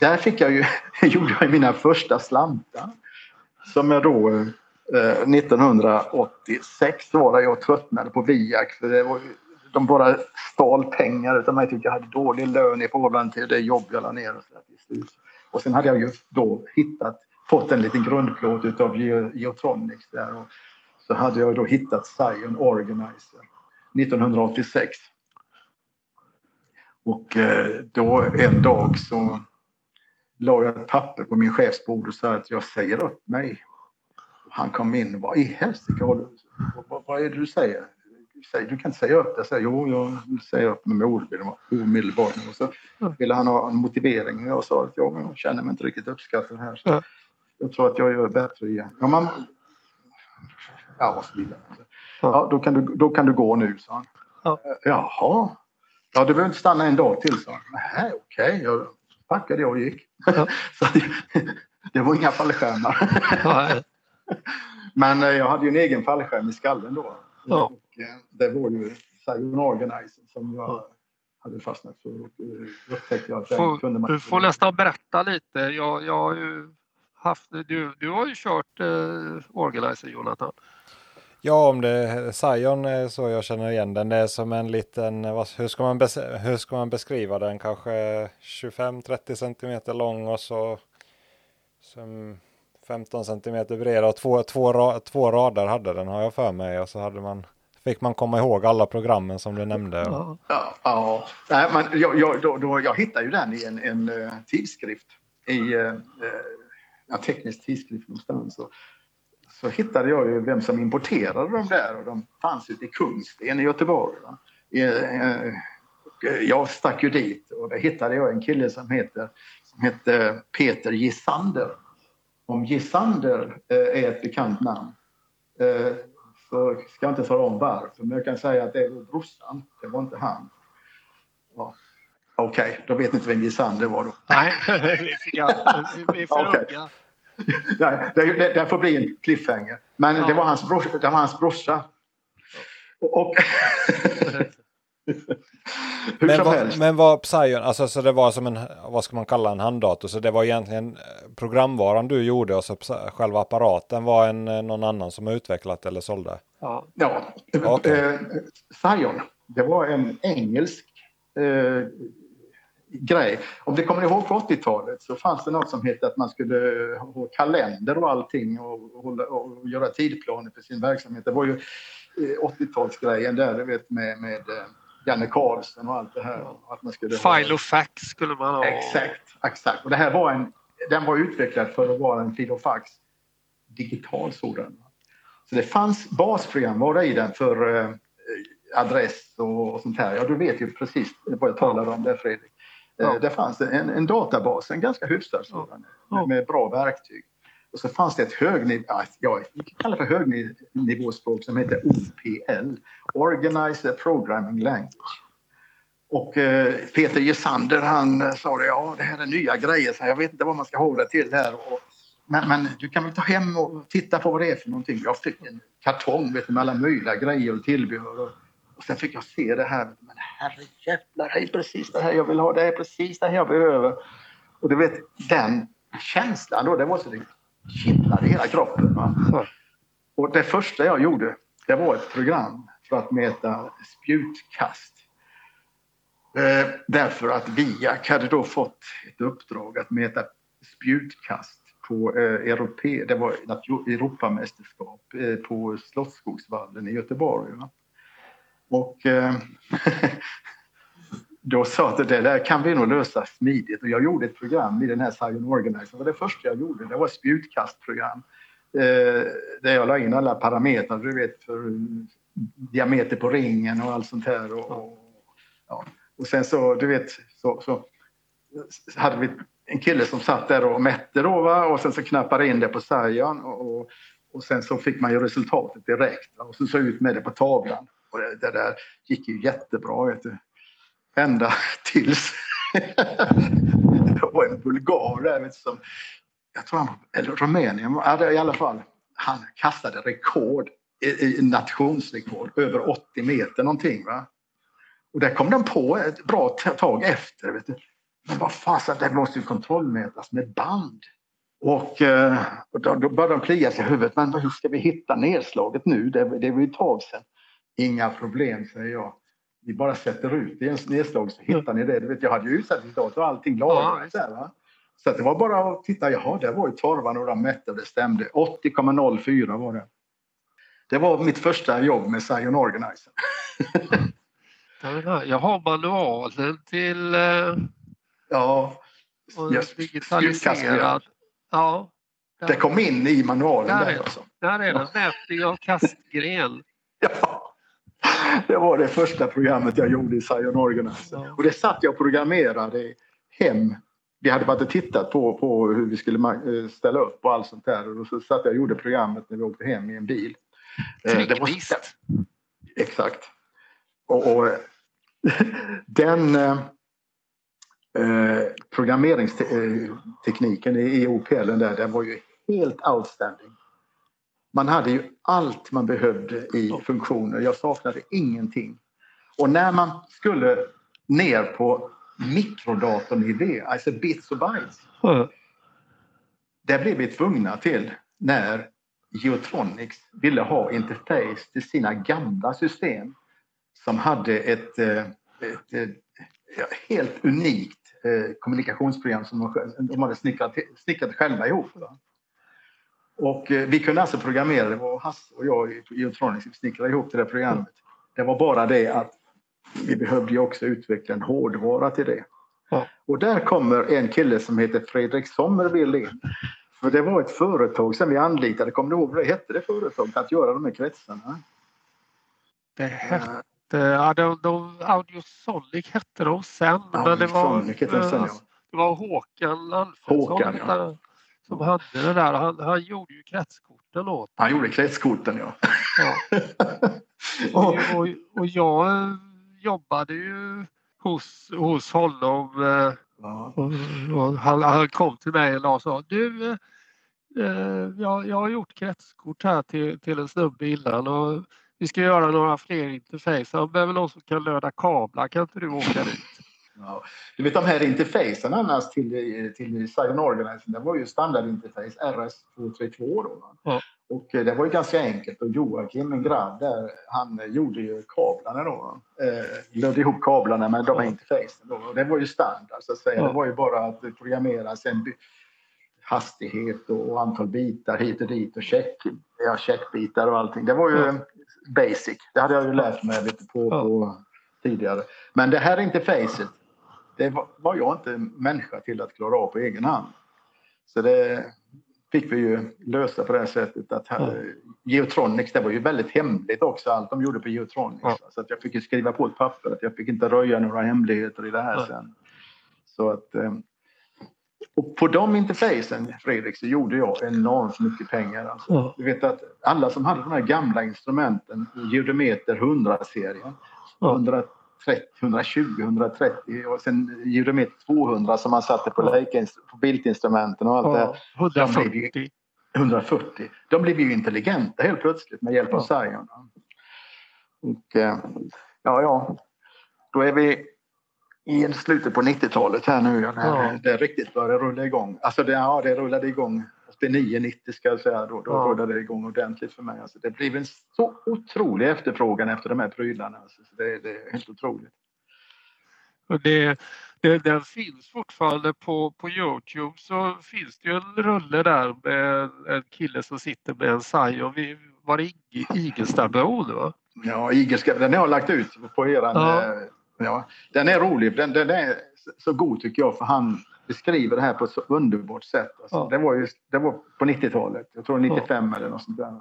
där fick jag ju, <laughs> gjorde jag mina första slantar. Som jag då eh, Eh, 1986 var det jag tröttnade på Viak för det var, de bara stal pengar utan mig. Tyckte jag hade dålig lön i förhållande till det jobb jag la ner. Och, så och sen hade jag ju då hittat, fått en liten grundplåt utav Geotronics där. Och så hade jag då hittat Zion Organizer 1986. Och eh, då en dag så la jag ett papper på min chefsbord och sa att jag säger upp mig. Han kom in och vad i helsike vad, vad är det du säger? Du kan inte säga upp det. Jag säger jo, jag säga upp mig omedelbart. Och så ville han ha en motivering och jag sa att jag känner mig inte riktigt uppskattad här. Så jag tror att jag gör bättre igen. Ja, man, ja, vad så vidare. Ja, då kan, du, då kan du gå nu, sa han. Ja. Jaha. Ja, du behöver inte stanna en dag till, sa han. Nej, okej. Okay packade jag och gick. Ja. <laughs> så det, var inga fallskärmar. Men eh, jag hade ju en egen fallskärm i skallen då. Ja. Och eh, det var ju Saigon Organizer som jag hade fastnat för. Och, eh, upptäckte jag att den Får- kunde man Du får nästan berätta lite. Jag, jag har ju haft, du, du har ju kört eh, Organizer Jonathan. Ja, om det är Zion är så jag känner igen den. Det är som en liten, vad- hur ska man, hur ska man beskriva den? Kanske 25-30 centimeter lång och så som 15 centimeter bred och två, två, två rader hade den har jag för mig. Och så hade man, fick man komma ihåg alla programmen som du nämnde. Ja. Ja, ja. Nej, men jag, jag, då, då, jag hittade ju den i en, en eh, tidskrift, i eh, eh, en teknisk tidskrift någonstans. Så, så hittade jag ju vem som importerade dem där och de fanns ute i Kungsten i Göteborg. Va? I, eh, och, eh, jag stack ju dit och där hittade jag en kille som heter, som heter Peter Gisander. Om Gisander eh, är ett bekant namn eh, så ska jag inte tala om varför, men jag kan säga att det var brorsan, det var inte han. Ja. Okej, då vet ni inte vem Gisander var då. Nej, <laughs> vi, är för Okej. unga. <laughs> Nej, det, det, det får bli en cliffhanger. Men Ja. det var hans brorsa. Det var hans brorsa. Och, och <laughs> <laughs> hur Men som vad, helst. men vad Psion, alltså så det var som en, vad ska man kalla en handdator, så det var egentligen eh, programvaran du gjorde och så själva apparaten var en, eh, någon annan som har utvecklat eller sålde? Ja. Ja, Okej. eh, Zion, det var en engelsk eh, grej. Om ni kommer ihåg på 80-talet så fanns det något som hette att man skulle ha kalender och allting och, och, och göra tidplaner för sin verksamhet. Det var ju eh, 80-talsgrejen där, du vet med, med eh, Janne Carlsen och allt det här. Att man skulle File och fax skulle man ha. Exakt, exakt. Och det här var en, den var utvecklad för att vara en filofax digital sådan. Så det fanns basprogram var det i den för eh, adress och, och sånt här. Ja, du vet ju precis vad jag talar om där Fredrik. Eh, Ja. Det fanns en, en databas, en ganska hyfsad sådan, Ja. med, med bra verktyg. Och så fanns det ett högniv, ja, vi kan kalla det för högnivåspråk som heter OPL, Organizer Programming Language. Och eh, Peter Gesander han eh, sa det, ja det här är nya grejer, så jag vet inte vad man ska det till här. Och, men, men du kan väl ta hem och titta på vad det är för någonting. Jag fick en kartong vet med alla möjliga grejer och tillbehör. Och, och sen fick jag se det här. Men herrejävlar, det är precis det här jag vill ha. Det är precis det här jag behöver. Och du vet, den känslan då, det var så det kittlade i hela kroppen. Va? Och det första jag gjorde, det var ett program för att mäta spjutkast. Eh, därför att VIAK hade då fått ett uppdrag att mäta spjutkast på eh, europe, det var Europamästerskap eh, på Slottsskogsvallen i Göteborg. Va? Och eh, <laughs> då sa jag att det där kan vi nog lösa smidigt och jag gjorde ett program i den här Scion Organizer. Det det första jag gjorde, det var ett spjutkastprogram. Eh, där jag la in alla parametrar, du vet för diameter på ringen och allt sånt här. Och, och, ja. och sen så, du vet, så, så hade vi en kille som satt där och mätte då va? och sen så knappade in det på Scion och, och, och sen så fick man ju resultatet direkt va? och så såg ut med det på tavlan. Och det, det där gick ju jättebra vet du. Ända tills det var en bulgar där vet du, som, jag tror han, eller Rumänien, i alla fall, han kastade rekord, nationsrekord, över 80 meter någonting va. Och där kom de på ett bra tag efter. Vet du. Men vad fasen, det måste ju kontrollmätas med band. Och, eh, och då, då började de klia sig i huvudet. Men hur ska vi hitta nedslaget nu? Det, det var ju ett tag sedan. Inga problem, säger jag. Vi bara sätter ut det i en nedslag så hittar ni det. Du vet, jag hade ju utsättningsdator och allting lagrat. Ja, där? Så det var bara att titta. Jaha, det var ju torvan och de mätte och det stämde. 80,04 var det. Det var mitt första jobb med Scion Organizer. <laughs> Jag har manualen till eh, Ja, Just digitaliserad. Ja, det kom in i manualen Där där är- alltså. där är den. Mätning av kastgren. <laughs> Ja. Det var det första programmet jag gjorde i Scion Organizer. Ja. Och det satt jag och programmerade hem. Vi hade varit och tittat på, på hur vi skulle eh, ställa upp och allt sånt där. Och så satt jag och gjorde programmet när vi åkte hem i en bil. Eh, det var- Tekniskt. Exakt. Och, och <laughs> den eh, eh, programmeringstekniken i, i OPL där, den var ju helt outstanding. Man hade ju allt man behövde i funktioner. Jag saknade ingenting. Och när man skulle ner på mikrodatornivå, alltså bits och bytes. Mm. Det blev vi tvungna till när Geotronics ville ha interface till sina gamla system som hade ett, eh, ett, ett helt unikt eh, kommunikationsprogram som de hade snickrat, snickrat själva ihop. Och eh, vi kunde alltså programmera det, var Hasse och jag i Geotronics snickrade ihop det där programmet. Det var bara det att vi behövde också utveckla en hårdvara till det. Ja. Och där kommer en kille som heter Fredrik Sommerville in. För det var ett företag som vi anlitade, kommer du ihåg vad det hette det företaget, att göra de här kretsarna? Det hette, ja, de, de, Audiosonic hette de sen. men det var, sen, ja. det var Håkan Alfredsson Håkan, ja. som hade det där. Han, han gjorde ju kretskorten åt Han gjorde kretskorten, ja. Ja. <laughs> Och, och, och jag eh, jobbade ju hos, hos honom eh, ja. och, han, han kom till mig och sa du eh, eh, jag, jag har gjort kretskort här till, till en snubbe innan och vi ska göra några fler interface. Han behöver någon som kan löda kablar. Kan inte du åka dit? <laughs> Ja. Du vet de här interfacen annars till, till Scion Organizing, det var ju standardinterface RS232 då. Ja. Och eh, det var ju ganska enkelt och Joakim, min grabb där, han gjorde ju kablarna då. Eh, lödde ihop kablarna med de här interfacen då. Och det var ju standard så att säga. Ja. Det var ju bara att programmera sen hastighet och antal bitar hit och dit och check, ja, checkbitar och allting. Det var ju Ja. basic. Det hade jag ju lärt mig lite på, på tidigare. Men det här interfacet, det var, var jag inte människa till att klara av på egen hand. Så det fick vi ju lösa på det här sättet att här, mm. Geotronics, det var ju väldigt hemligt också allt de gjorde på Geotronics. Mm. Så att jag fick skriva på ett papper att jag fick inte röja några hemligheter i det här mm. sen. Så att, eh, och på de interfacen, Fredrik, så gjorde jag enormt mycket pengar. Alltså. Du vet att alla som hade de här gamla instrumenten, Geodometer 100-serien, 100 120, 130 och sen Judometer 200 som man satte på. Leica, på biltinstrumenten och allt det här. Ja, De blev ju- 140. 140. De blev ju intelligenta helt plötsligt med hjälp av Scion. Och, eh, ja, ja, då är vi i slutet på 90-talet här nu när Ja. det riktigt började rulla igång. Alltså det, ja, det rullade igång 89-90 ska jag säga. Då, då Ja. rullade det igång ordentligt för mig. Alltså det blev en så otrolig efterfrågan efter de här prylarna. Alltså, så det, det är helt otroligt. Och det, det, den finns fortfarande på, på Youtube så finns det ju en rulle där med en kille som sitter med en. Vi var det Ig- Igelstadbron va? Ja, Igelska, den har jag lagt ut på eran... Ja. Ja. ja, den är rolig. Den, den är så god tycker jag för han beskriver det här på ett så underbart sätt. Alltså, Ja. det, var ju, det var på 90-talet. Jag tror 95 eller något sånt där.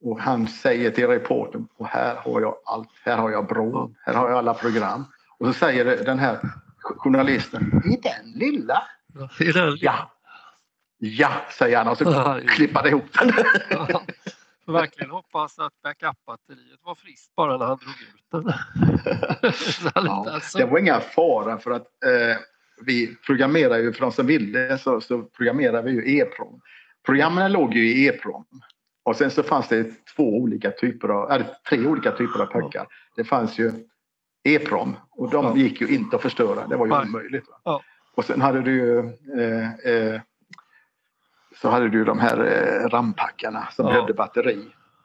Och han säger till reportern, och här har jag allt. Här har jag bron. Här har jag alla program. Och så säger den här journalisten, i den lilla? I den Ja. Ja, säger han och så Ja, ja. klippar det ihop den. Ja. Verkligen hoppas att backup-batteriet var friskt bara när han drog ut den. <laughs> <laughs> Han Ja, alltså- det var inga fara för att eh, vi programmerar ju, för de som ville så, så programmerar vi ju EPROM. Programmen låg ju i EPROM. Och sen så fanns det två olika typer av, eller tre olika typer av packar. Det fanns ju EPROM och de gick ju inte att förstöra. Det var ju omöjligt. Va? Och sen hade du ju eh, eh, så hade du de här eh, rampackarna som Ja. behövde batteri.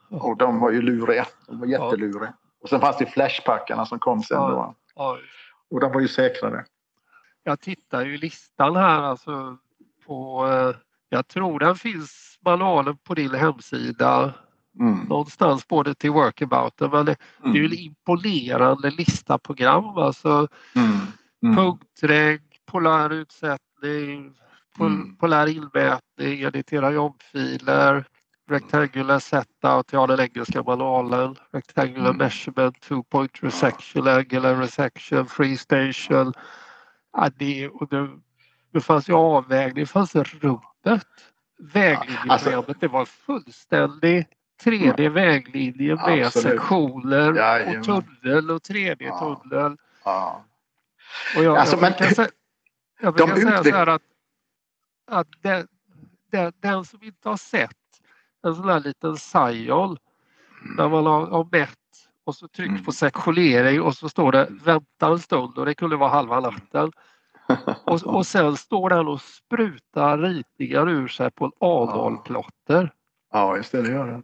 Och de var ju luriga. De var jätteluriga. Och sen fanns det flashpackarna som kom sen Ja. då. Och de var ju säkrare. Jag tittar ju i listan här alltså på, eh, jag tror den finns manualen på din hemsida Mm. någonstans både till workabouten men det, det är ju en imponerande lista program alltså Mm. Mm. punktregg, polär utsättning, pol, Mm. polär inmätning, editera jobbfiler, rectangular setout, ja den engelska manualen, rectangular Mm. measurement, two point resection, angular resection, free station. Ja, det, och det, det fanns ju avvägning, det fanns rubbet. Väglinjeprogrammet, det var fullständig 3D-väglinje med Absolut. sektioner Jajamän. och tunnel och 3D-tunnel. Ja. Och jag, Alltså, jag men- jag säga så här att, att den, den, den som inte har sett en sån här liten Scion när man har, har mätt och så tryck mm. på sektionering och så står det vänta en stund och det kunde vara halva natten. Och, <laughs> och sen står den och sprutar ritningar ur sig på en A0-plotter. Ja, just det, det gör den.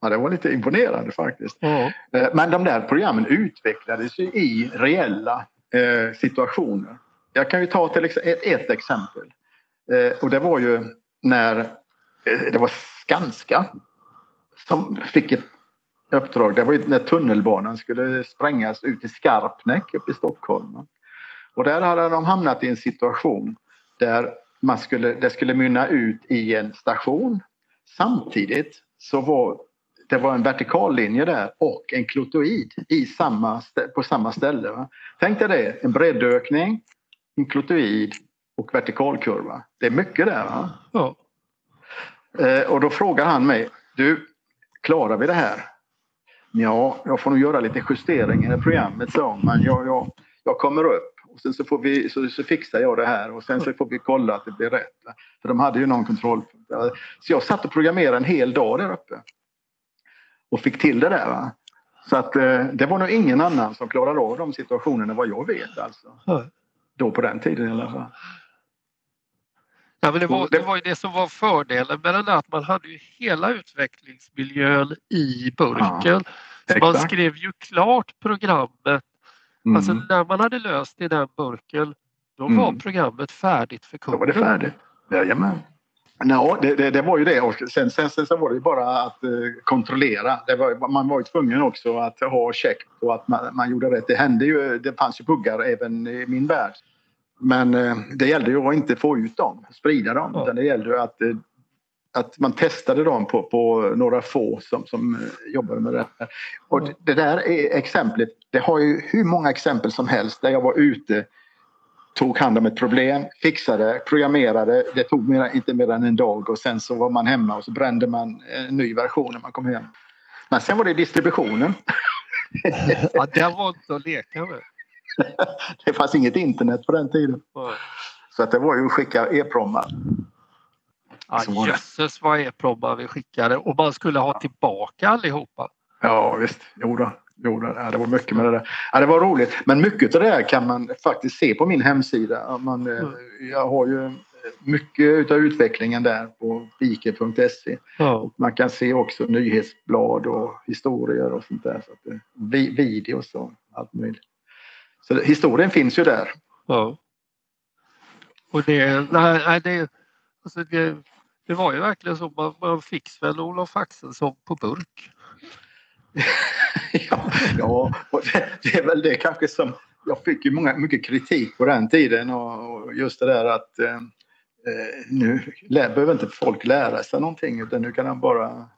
Ja, det var lite imponerande faktiskt. Ja. Eh, men de där programmen utvecklades ju i reella eh, situationer. Jag kan ju ta till ett, ett exempel. Eh, och det var ju när eh, det var Skanska som fick ett uppdrag. Det var ju när tunnelbanan skulle sprängas ut i Skarpnäck uppe i Stockholm. Och där hade de hamnat i en situation där man skulle, det skulle mynna ut i en station. Samtidigt så var det var en vertikallinje där och en klotoid i samma, på samma ställe. Va? Tänk dig det, en breddökning, en klotoid och vertikalkurva. Det är mycket där. Va? Ja. Eh, och då frågar han mig, du, klarar vi det här? Ja, jag får nog göra lite justeringar i programmet, så, men jag, jag, jag kommer upp. Och sen så, får vi, så, så fixar jag det här och sen så får vi kolla att det blir rätt. För de hade ju någon kontroll. Så jag satt och programmerade en hel dag där uppe. Och fick till det där. Va? Så att eh, det var nog ingen annan som klarade av de situationerna vad jag vet alltså. Då på den tiden i alla fall. Ja, men det, var, det var ju det som var fördelen med den där att man hade ju hela utvecklingsmiljön i burken. Ja, man skrev ju klart programmet. Mm. Alltså när man hade löst det i den burken då var mm. programmet färdigt för kunden. Då var det färdigt. Jajamän. Ja, det, det, det, var ju det. Och sen, sen, sen, sen var det bara att eh, kontrollera. Var, man var ju tvungen också att ha check på att man, man, gjorde rätt. Det hände ju, det fanns ju buggar även i min värld. Men eh, det gällde ju att inte få ut dem, sprida dem. Ja. det gällde att, eh, att man testade dem på, på några få som, som eh, jobbade med det. Och det där är exemplet. Det har ju hur många exempel som helst där jag var ute tog hand om ett problem, fixade, programmerade. Det tog mer, inte mer än en dag och sen så var man hemma och så brände man en ny version när man kom hem. Men sen var det distributionen. <laughs> ja, det var inte att leka med. <laughs> det fanns inget internet på den tiden. Så att det var ju att skicka e-prommar. Ja, jösses vad e-prommar vi skickade och man skulle ha tillbaka allihopa. Ja visst, jo då. Jo, det var mycket med det där. Ja, det var roligt. Men mycket av det här kan man faktiskt se på min hemsida. Man, eh, mm. Jag har ju mycket av utvecklingen där på bike.se. Ja. Man kan se också nyhetsblad och historier och sånt där. Så att, eh, videos och allt möjligt. Så historien finns ju där. Ja. Och det, nej, det, alltså det, det var ju verkligen så man, man fick Sven Olof Axelsson på burk. <laughs> ja, ja det, det, är väl det kanske som... Jag fick ju många, mycket kritik på den tiden och, just det där att eh, eh nu behöver inte folk lära sig någonting utan nu kan han bara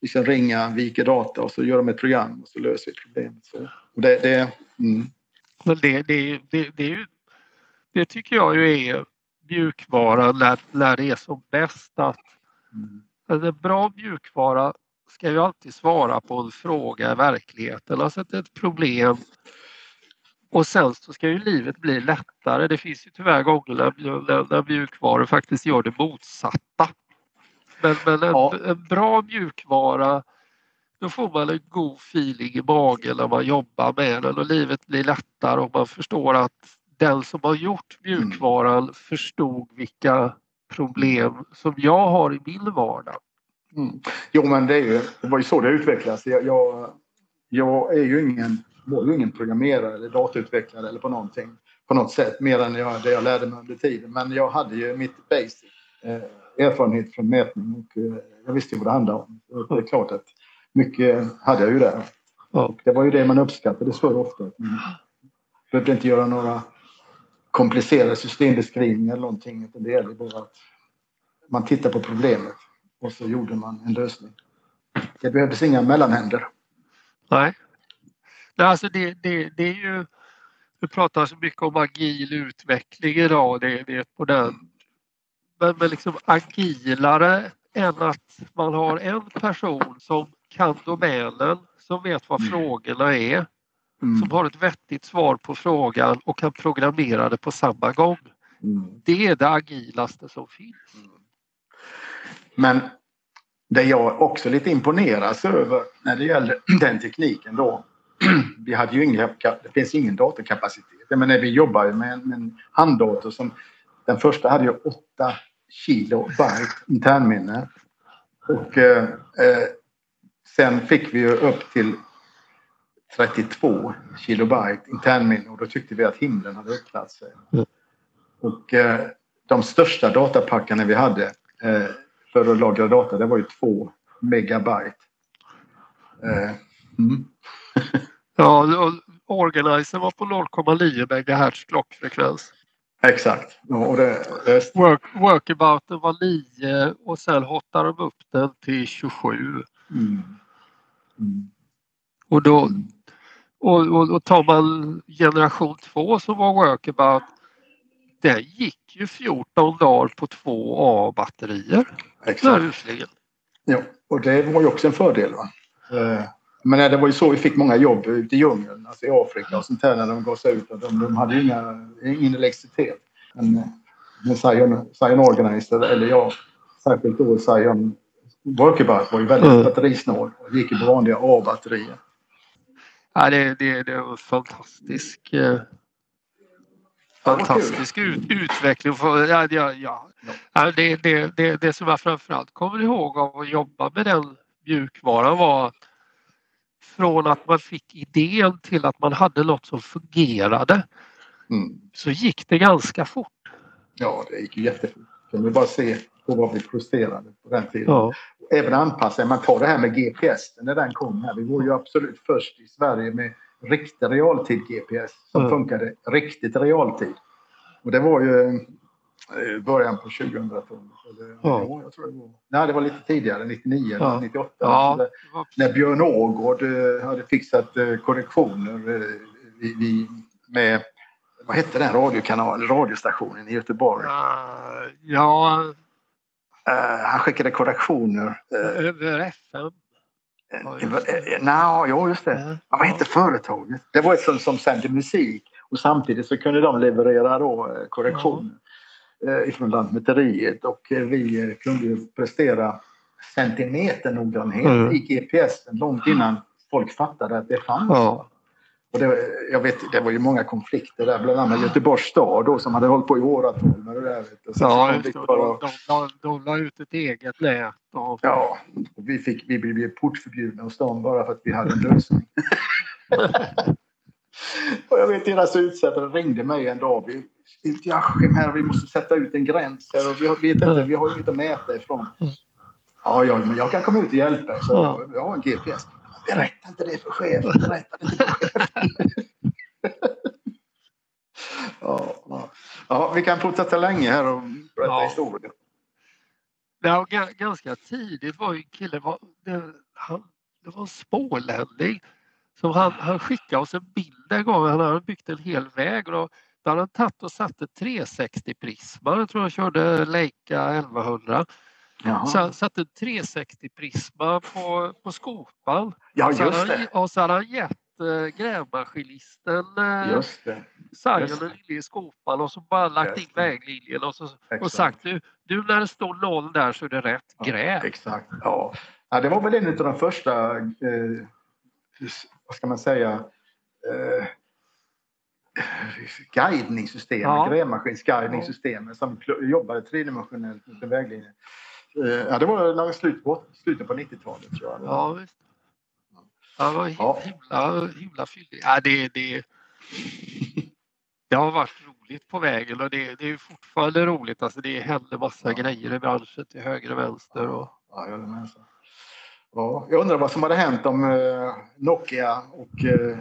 liksom ringa, vika data och så gör de ett program och så löser vi problemet. Så, det, det, mm. Men det, det, det, det, ju, det tycker jag ju är mjukvara när, när det är som bäst att mm. alltså, bra mjukvara ska ju alltid svara på en fråga i verkligheten, alltså ett problem. Och sen så ska ju livet bli lättare. Det finns ju tyvärr gånger när, när mjukvaror faktiskt gör det motsatta. Men, men en, ja. en bra mjukvara då får man en god feeling i magen när man jobbar med den och livet blir lättare och man förstår att den som har gjort mjukvaran mm. förstod vilka problem som jag har i min vardag. Mm. Jo men det, är ju, det var ju så det utvecklades. Jag, jag, jag är ju ingen, var ju ingen programmerare eller datautvecklare eller på någonting på något sätt mer än jag, det jag lärde mig under tiden. Men jag hade ju mitt basic eh, erfarenhet från mätning och eh, jag visste ju vad det handlade om. Det är klart att mycket hade jag ju där. Och det var ju det man uppskattade så ofta. Man behövde inte göra några komplicerade systembeskrivningar eller någonting. Utan det gäller bara att man tittar på problemet och så gjorde man en lösning. Det behövdes inga mellanhänder. Nej. Nej alltså det, det, det är ju... Vi pratar så mycket om agil utveckling idag. Det, det är på den. Men, men liksom agilare än att man har en person som kan domänen, som vet vad mm. frågorna är, mm. som har ett vettigt svar på frågan och kan programmera det på samma gång. Mm. Det är det agilaste som finns. Men det jag också lite imponeras över när det gäller <clears throat> den tekniken då. <clears throat> Vi hade ju ingen, det finns ingen datorkapacitet. Men när vi jobbar med en, med en handdator som den första hade ju 8 kilo byte internminne. Och eh, eh, sen fick vi ju upp till 32 kilobyte internminne och då tyckte vi att himlen hade öppnat sig. Mm. Och eh, de största datapackarna vi hade eh, för att lagra data det var ju 2 megabyte. Eh, mm. <laughs> ja, organizer var på 0,9 MHz klockfrekvens. Exakt. och det, det... Work, workabouten var 9 och sen hottade de upp den till 27. Mm. Mm. Och då och, och, och tar man generation 2 som var workabout den gick ju 14 dagar på två A-batterier. Exakt. Ja, och det var ju också en fördel. Va? Eh, men det var ju så vi fick många jobb ute i djungeln, alltså i Afrika och sånt där när de gav sig ut. De, de hade ju inga, ingen elektricitet. Men, men Zion, Zion Organizer, eller jag, särskilt då Zion Workabout var ju väldigt mm. batterisnål och gick på vanliga A-batterier. Ja, det, det, det var fantastisk eh, fantastisk ut, utveckling. För, ja, ja, ja. ja det, det, det, det som jag framförallt kommer ihåg av att jobba med den mjukvaran var från att man fick idén till att man hade något som fungerade mm. så gick det ganska fort. Ja, det gick ju jättefort. Kan vi bara se på vad vi presterade på den tiden. Ja. Även anpassa, man tar det här med GPS när den kom här. Vi var ju absolut först i Sverige med riktig realtid GPS som mm. funkade riktigt realtid. Och det var ju eh, början på 2000-talet. Ja. Jag tror det var. Nej, det var lite tidigare, 99 eller ja. 98. Ja. Där, när Björn Ågård eh, hade fixat eh, korrektioner med vad hette den radiokanalen, radiostationen i Göteborg? Ja. Han skickade korrektioner. Över FM? Ja, jo, just det. Ja. Vad hette företaget? Det var ett som, som sände musik och samtidigt så kunde de leverera då eh, korrektioner ja. ifrån Lantmäteriet och eh, vi kunde prestera centimeternoggrannhet mm. i GPS långt innan folk fattade att det fanns. Ja. Och det, jag vet, det var ju många konflikter där, bland annat Göteborgs stad då, som hade hållit på i åratal med det där. ja, just det. Bara... De, de, de la ut ett eget nät. Och... Ja, och vi, fick, vi blev portförbjudna hos dem bara för att vi hade en lösning. <laughs> och jag vet deras utsättare ringde mig en dag. Vi, Joachim här, vi måste sätta ut en gräns här och vi vet inte, vi har inget att mäta ifrån. Ja, ja, men jag kan komma ut och hjälpa. Så jag har en GPS. Berätta inte det för chefen. Berätta inte för chefen. ja, ja. ja, vi kan fortsätta länge här och berätta ja. historier. Ja, ganska tidigt var ju en kille, var, det, han, det var en smålänning som han, han skickade oss en bild en gång. Han hade byggt en hel väg och då, då hade han tagit och satt ett 360 prisma. Jag tror han körde Leica 1100. Så, satte en 360 prisma på, på skopan. Ja, just det. och så hade han gett äh, grävmaskinisten Sion en i skopan och så bara lagt in väglinjen och, så, och sagt du, du när det står noll där så är det rätt gräv. Ja, exakt. Ja. ja. det var väl en av de första, eh, vad ska man säga, eh, guidningssystemen, ja. grävmaskinsguidningssystemen som jobbade tredimensionellt mot en väglinje. Eh, ja, det var när slutet på, slutet på 90-talet tror jag. Ja, visst. Ja, det var himla, himla, himla fylligt. Ja, det, det, det har varit roligt på vägen och det, det är fortfarande roligt. Alltså det händer massa ja. grejer i branschen till höger och vänster. Och... Ja, jag, med. Ja, jag undrar vad som hade hänt om eh, Nokia och eh,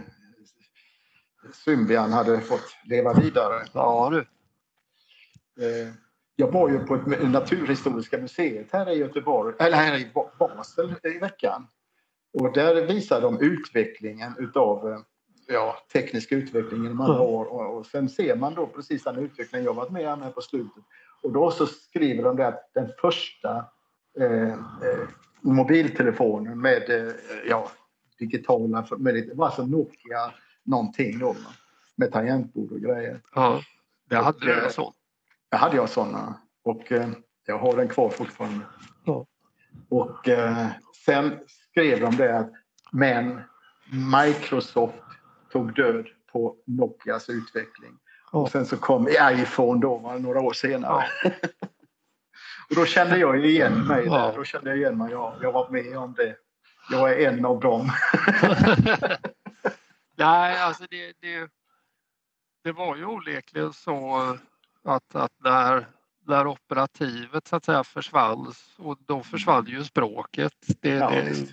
Symbian hade fått leva vidare. Ja du. Eh, jag var ju på ett Naturhistoriska museet här i Göteborg, eller här i Basel i veckan. Och där visar de utvecklingen utav eh, ja, teknisk utveckling genom alla år. Och, och sen ser man då precis den utveckling jag varit med om på slutet. Och då så skriver de det att den första eh, eh, mobiltelefonen med eh, ja, digitala, med, det alltså Nokia någonting då med tangentbord och grejer. Ja, det hade du en sån? Jag hade jag sådana och eh, jag har den kvar fortfarande. Ja. Och eh, sen skrev de det att men Microsoft tog död på Nokias utveckling. Och sen så kom iPhone då, några år senare. Ja. <laughs> och då kände jag igen mig där. Då kände jag igen mig. Ja, jag var med om det. Jag är en av dem. <laughs> Nej, alltså det, det, det var ju onekligen så att, att när, när operativet så att säga försvann och då försvann ju språket. Det, ja, det...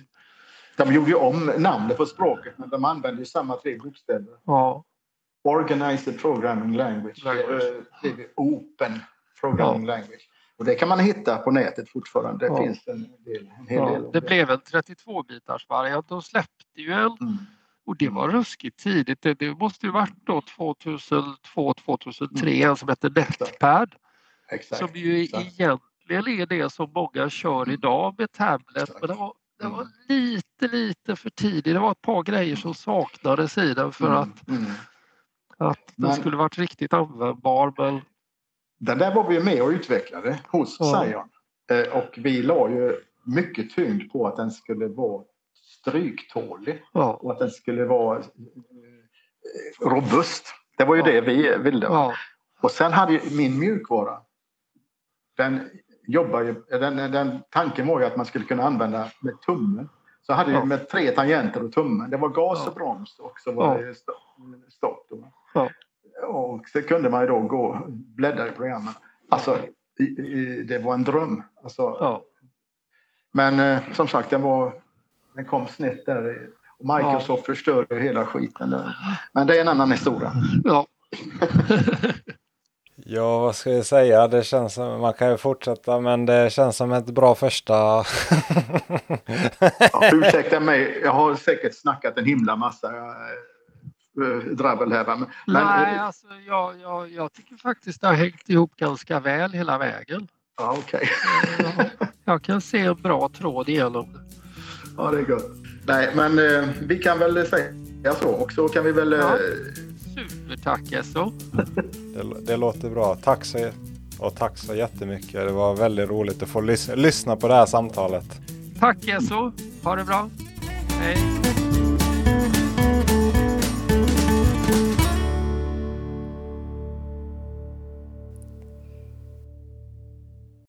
De gjorde ju om namnet på språket men de använde ju samma tre bokstäver. Ja. Organized Programming Language. language. Är Open Programming ja. Language. Och det kan man hitta på nätet fortfarande. Det ja. finns en, del, en hel ja, del. Det blev en 32-bitars variant. De släppte ju en mm. Och det var ruskigt tidigt. Det, det måste ju varit då 2002, 2003 mm. som hette Netpad. Exakt. Som ju Exakt. egentligen är det som många kör mm. idag med tablet. Men det var, det var mm. lite, lite för tidigt. Det var ett par grejer som saknades i den för mm. att mm. Att den skulle varit riktigt användbar. Men... Den där var vi med och utvecklade hos ja. Sion. Eh, och vi la ju mycket tyngd på att den skulle vara stryktålig ja. och att den skulle vara eh, robust. Det var ju ja. det vi ville. Ja. Och sen hade ju min mjukvara, den jobbar ju, den, den tanken var ju att man skulle kunna använda med tummen. Så hade ja. med tre tangenter och tummen. Det var gas och broms och så var det stopp. Och så kunde man ju då gå och bläddra i programmen. Alltså, i, i, det var en dröm. Alltså. Men eh, som sagt, den, var, den kom snett där. Och Microsoft ja. förstörde hela skiten. Där. Men det är en annan historia. Ja. <laughs> Ja, vad ska jag säga? Det känns som, man kan ju fortsätta, men det känns som ett bra första... <laughs> ja, ursäkta mig, jag har säkert snackat en himla massa äh, drabbel här. Men, Nej, men, alltså jag, jag, jag tycker faktiskt det har hängt ihop ganska väl hela vägen. Ja. Okay. jag, jag kan se en bra tråd igenom det. Ja, det är gott. Nej, men eh, vi kan väl säga så och så kan vi väl ja. eh, Supertack Esso. <laughs> Det, det låter bra. Tack så, och tack så jättemycket. Det var väldigt roligt att få lys lyssna på det här samtalet. Tack Esso. Ha det bra. Hej.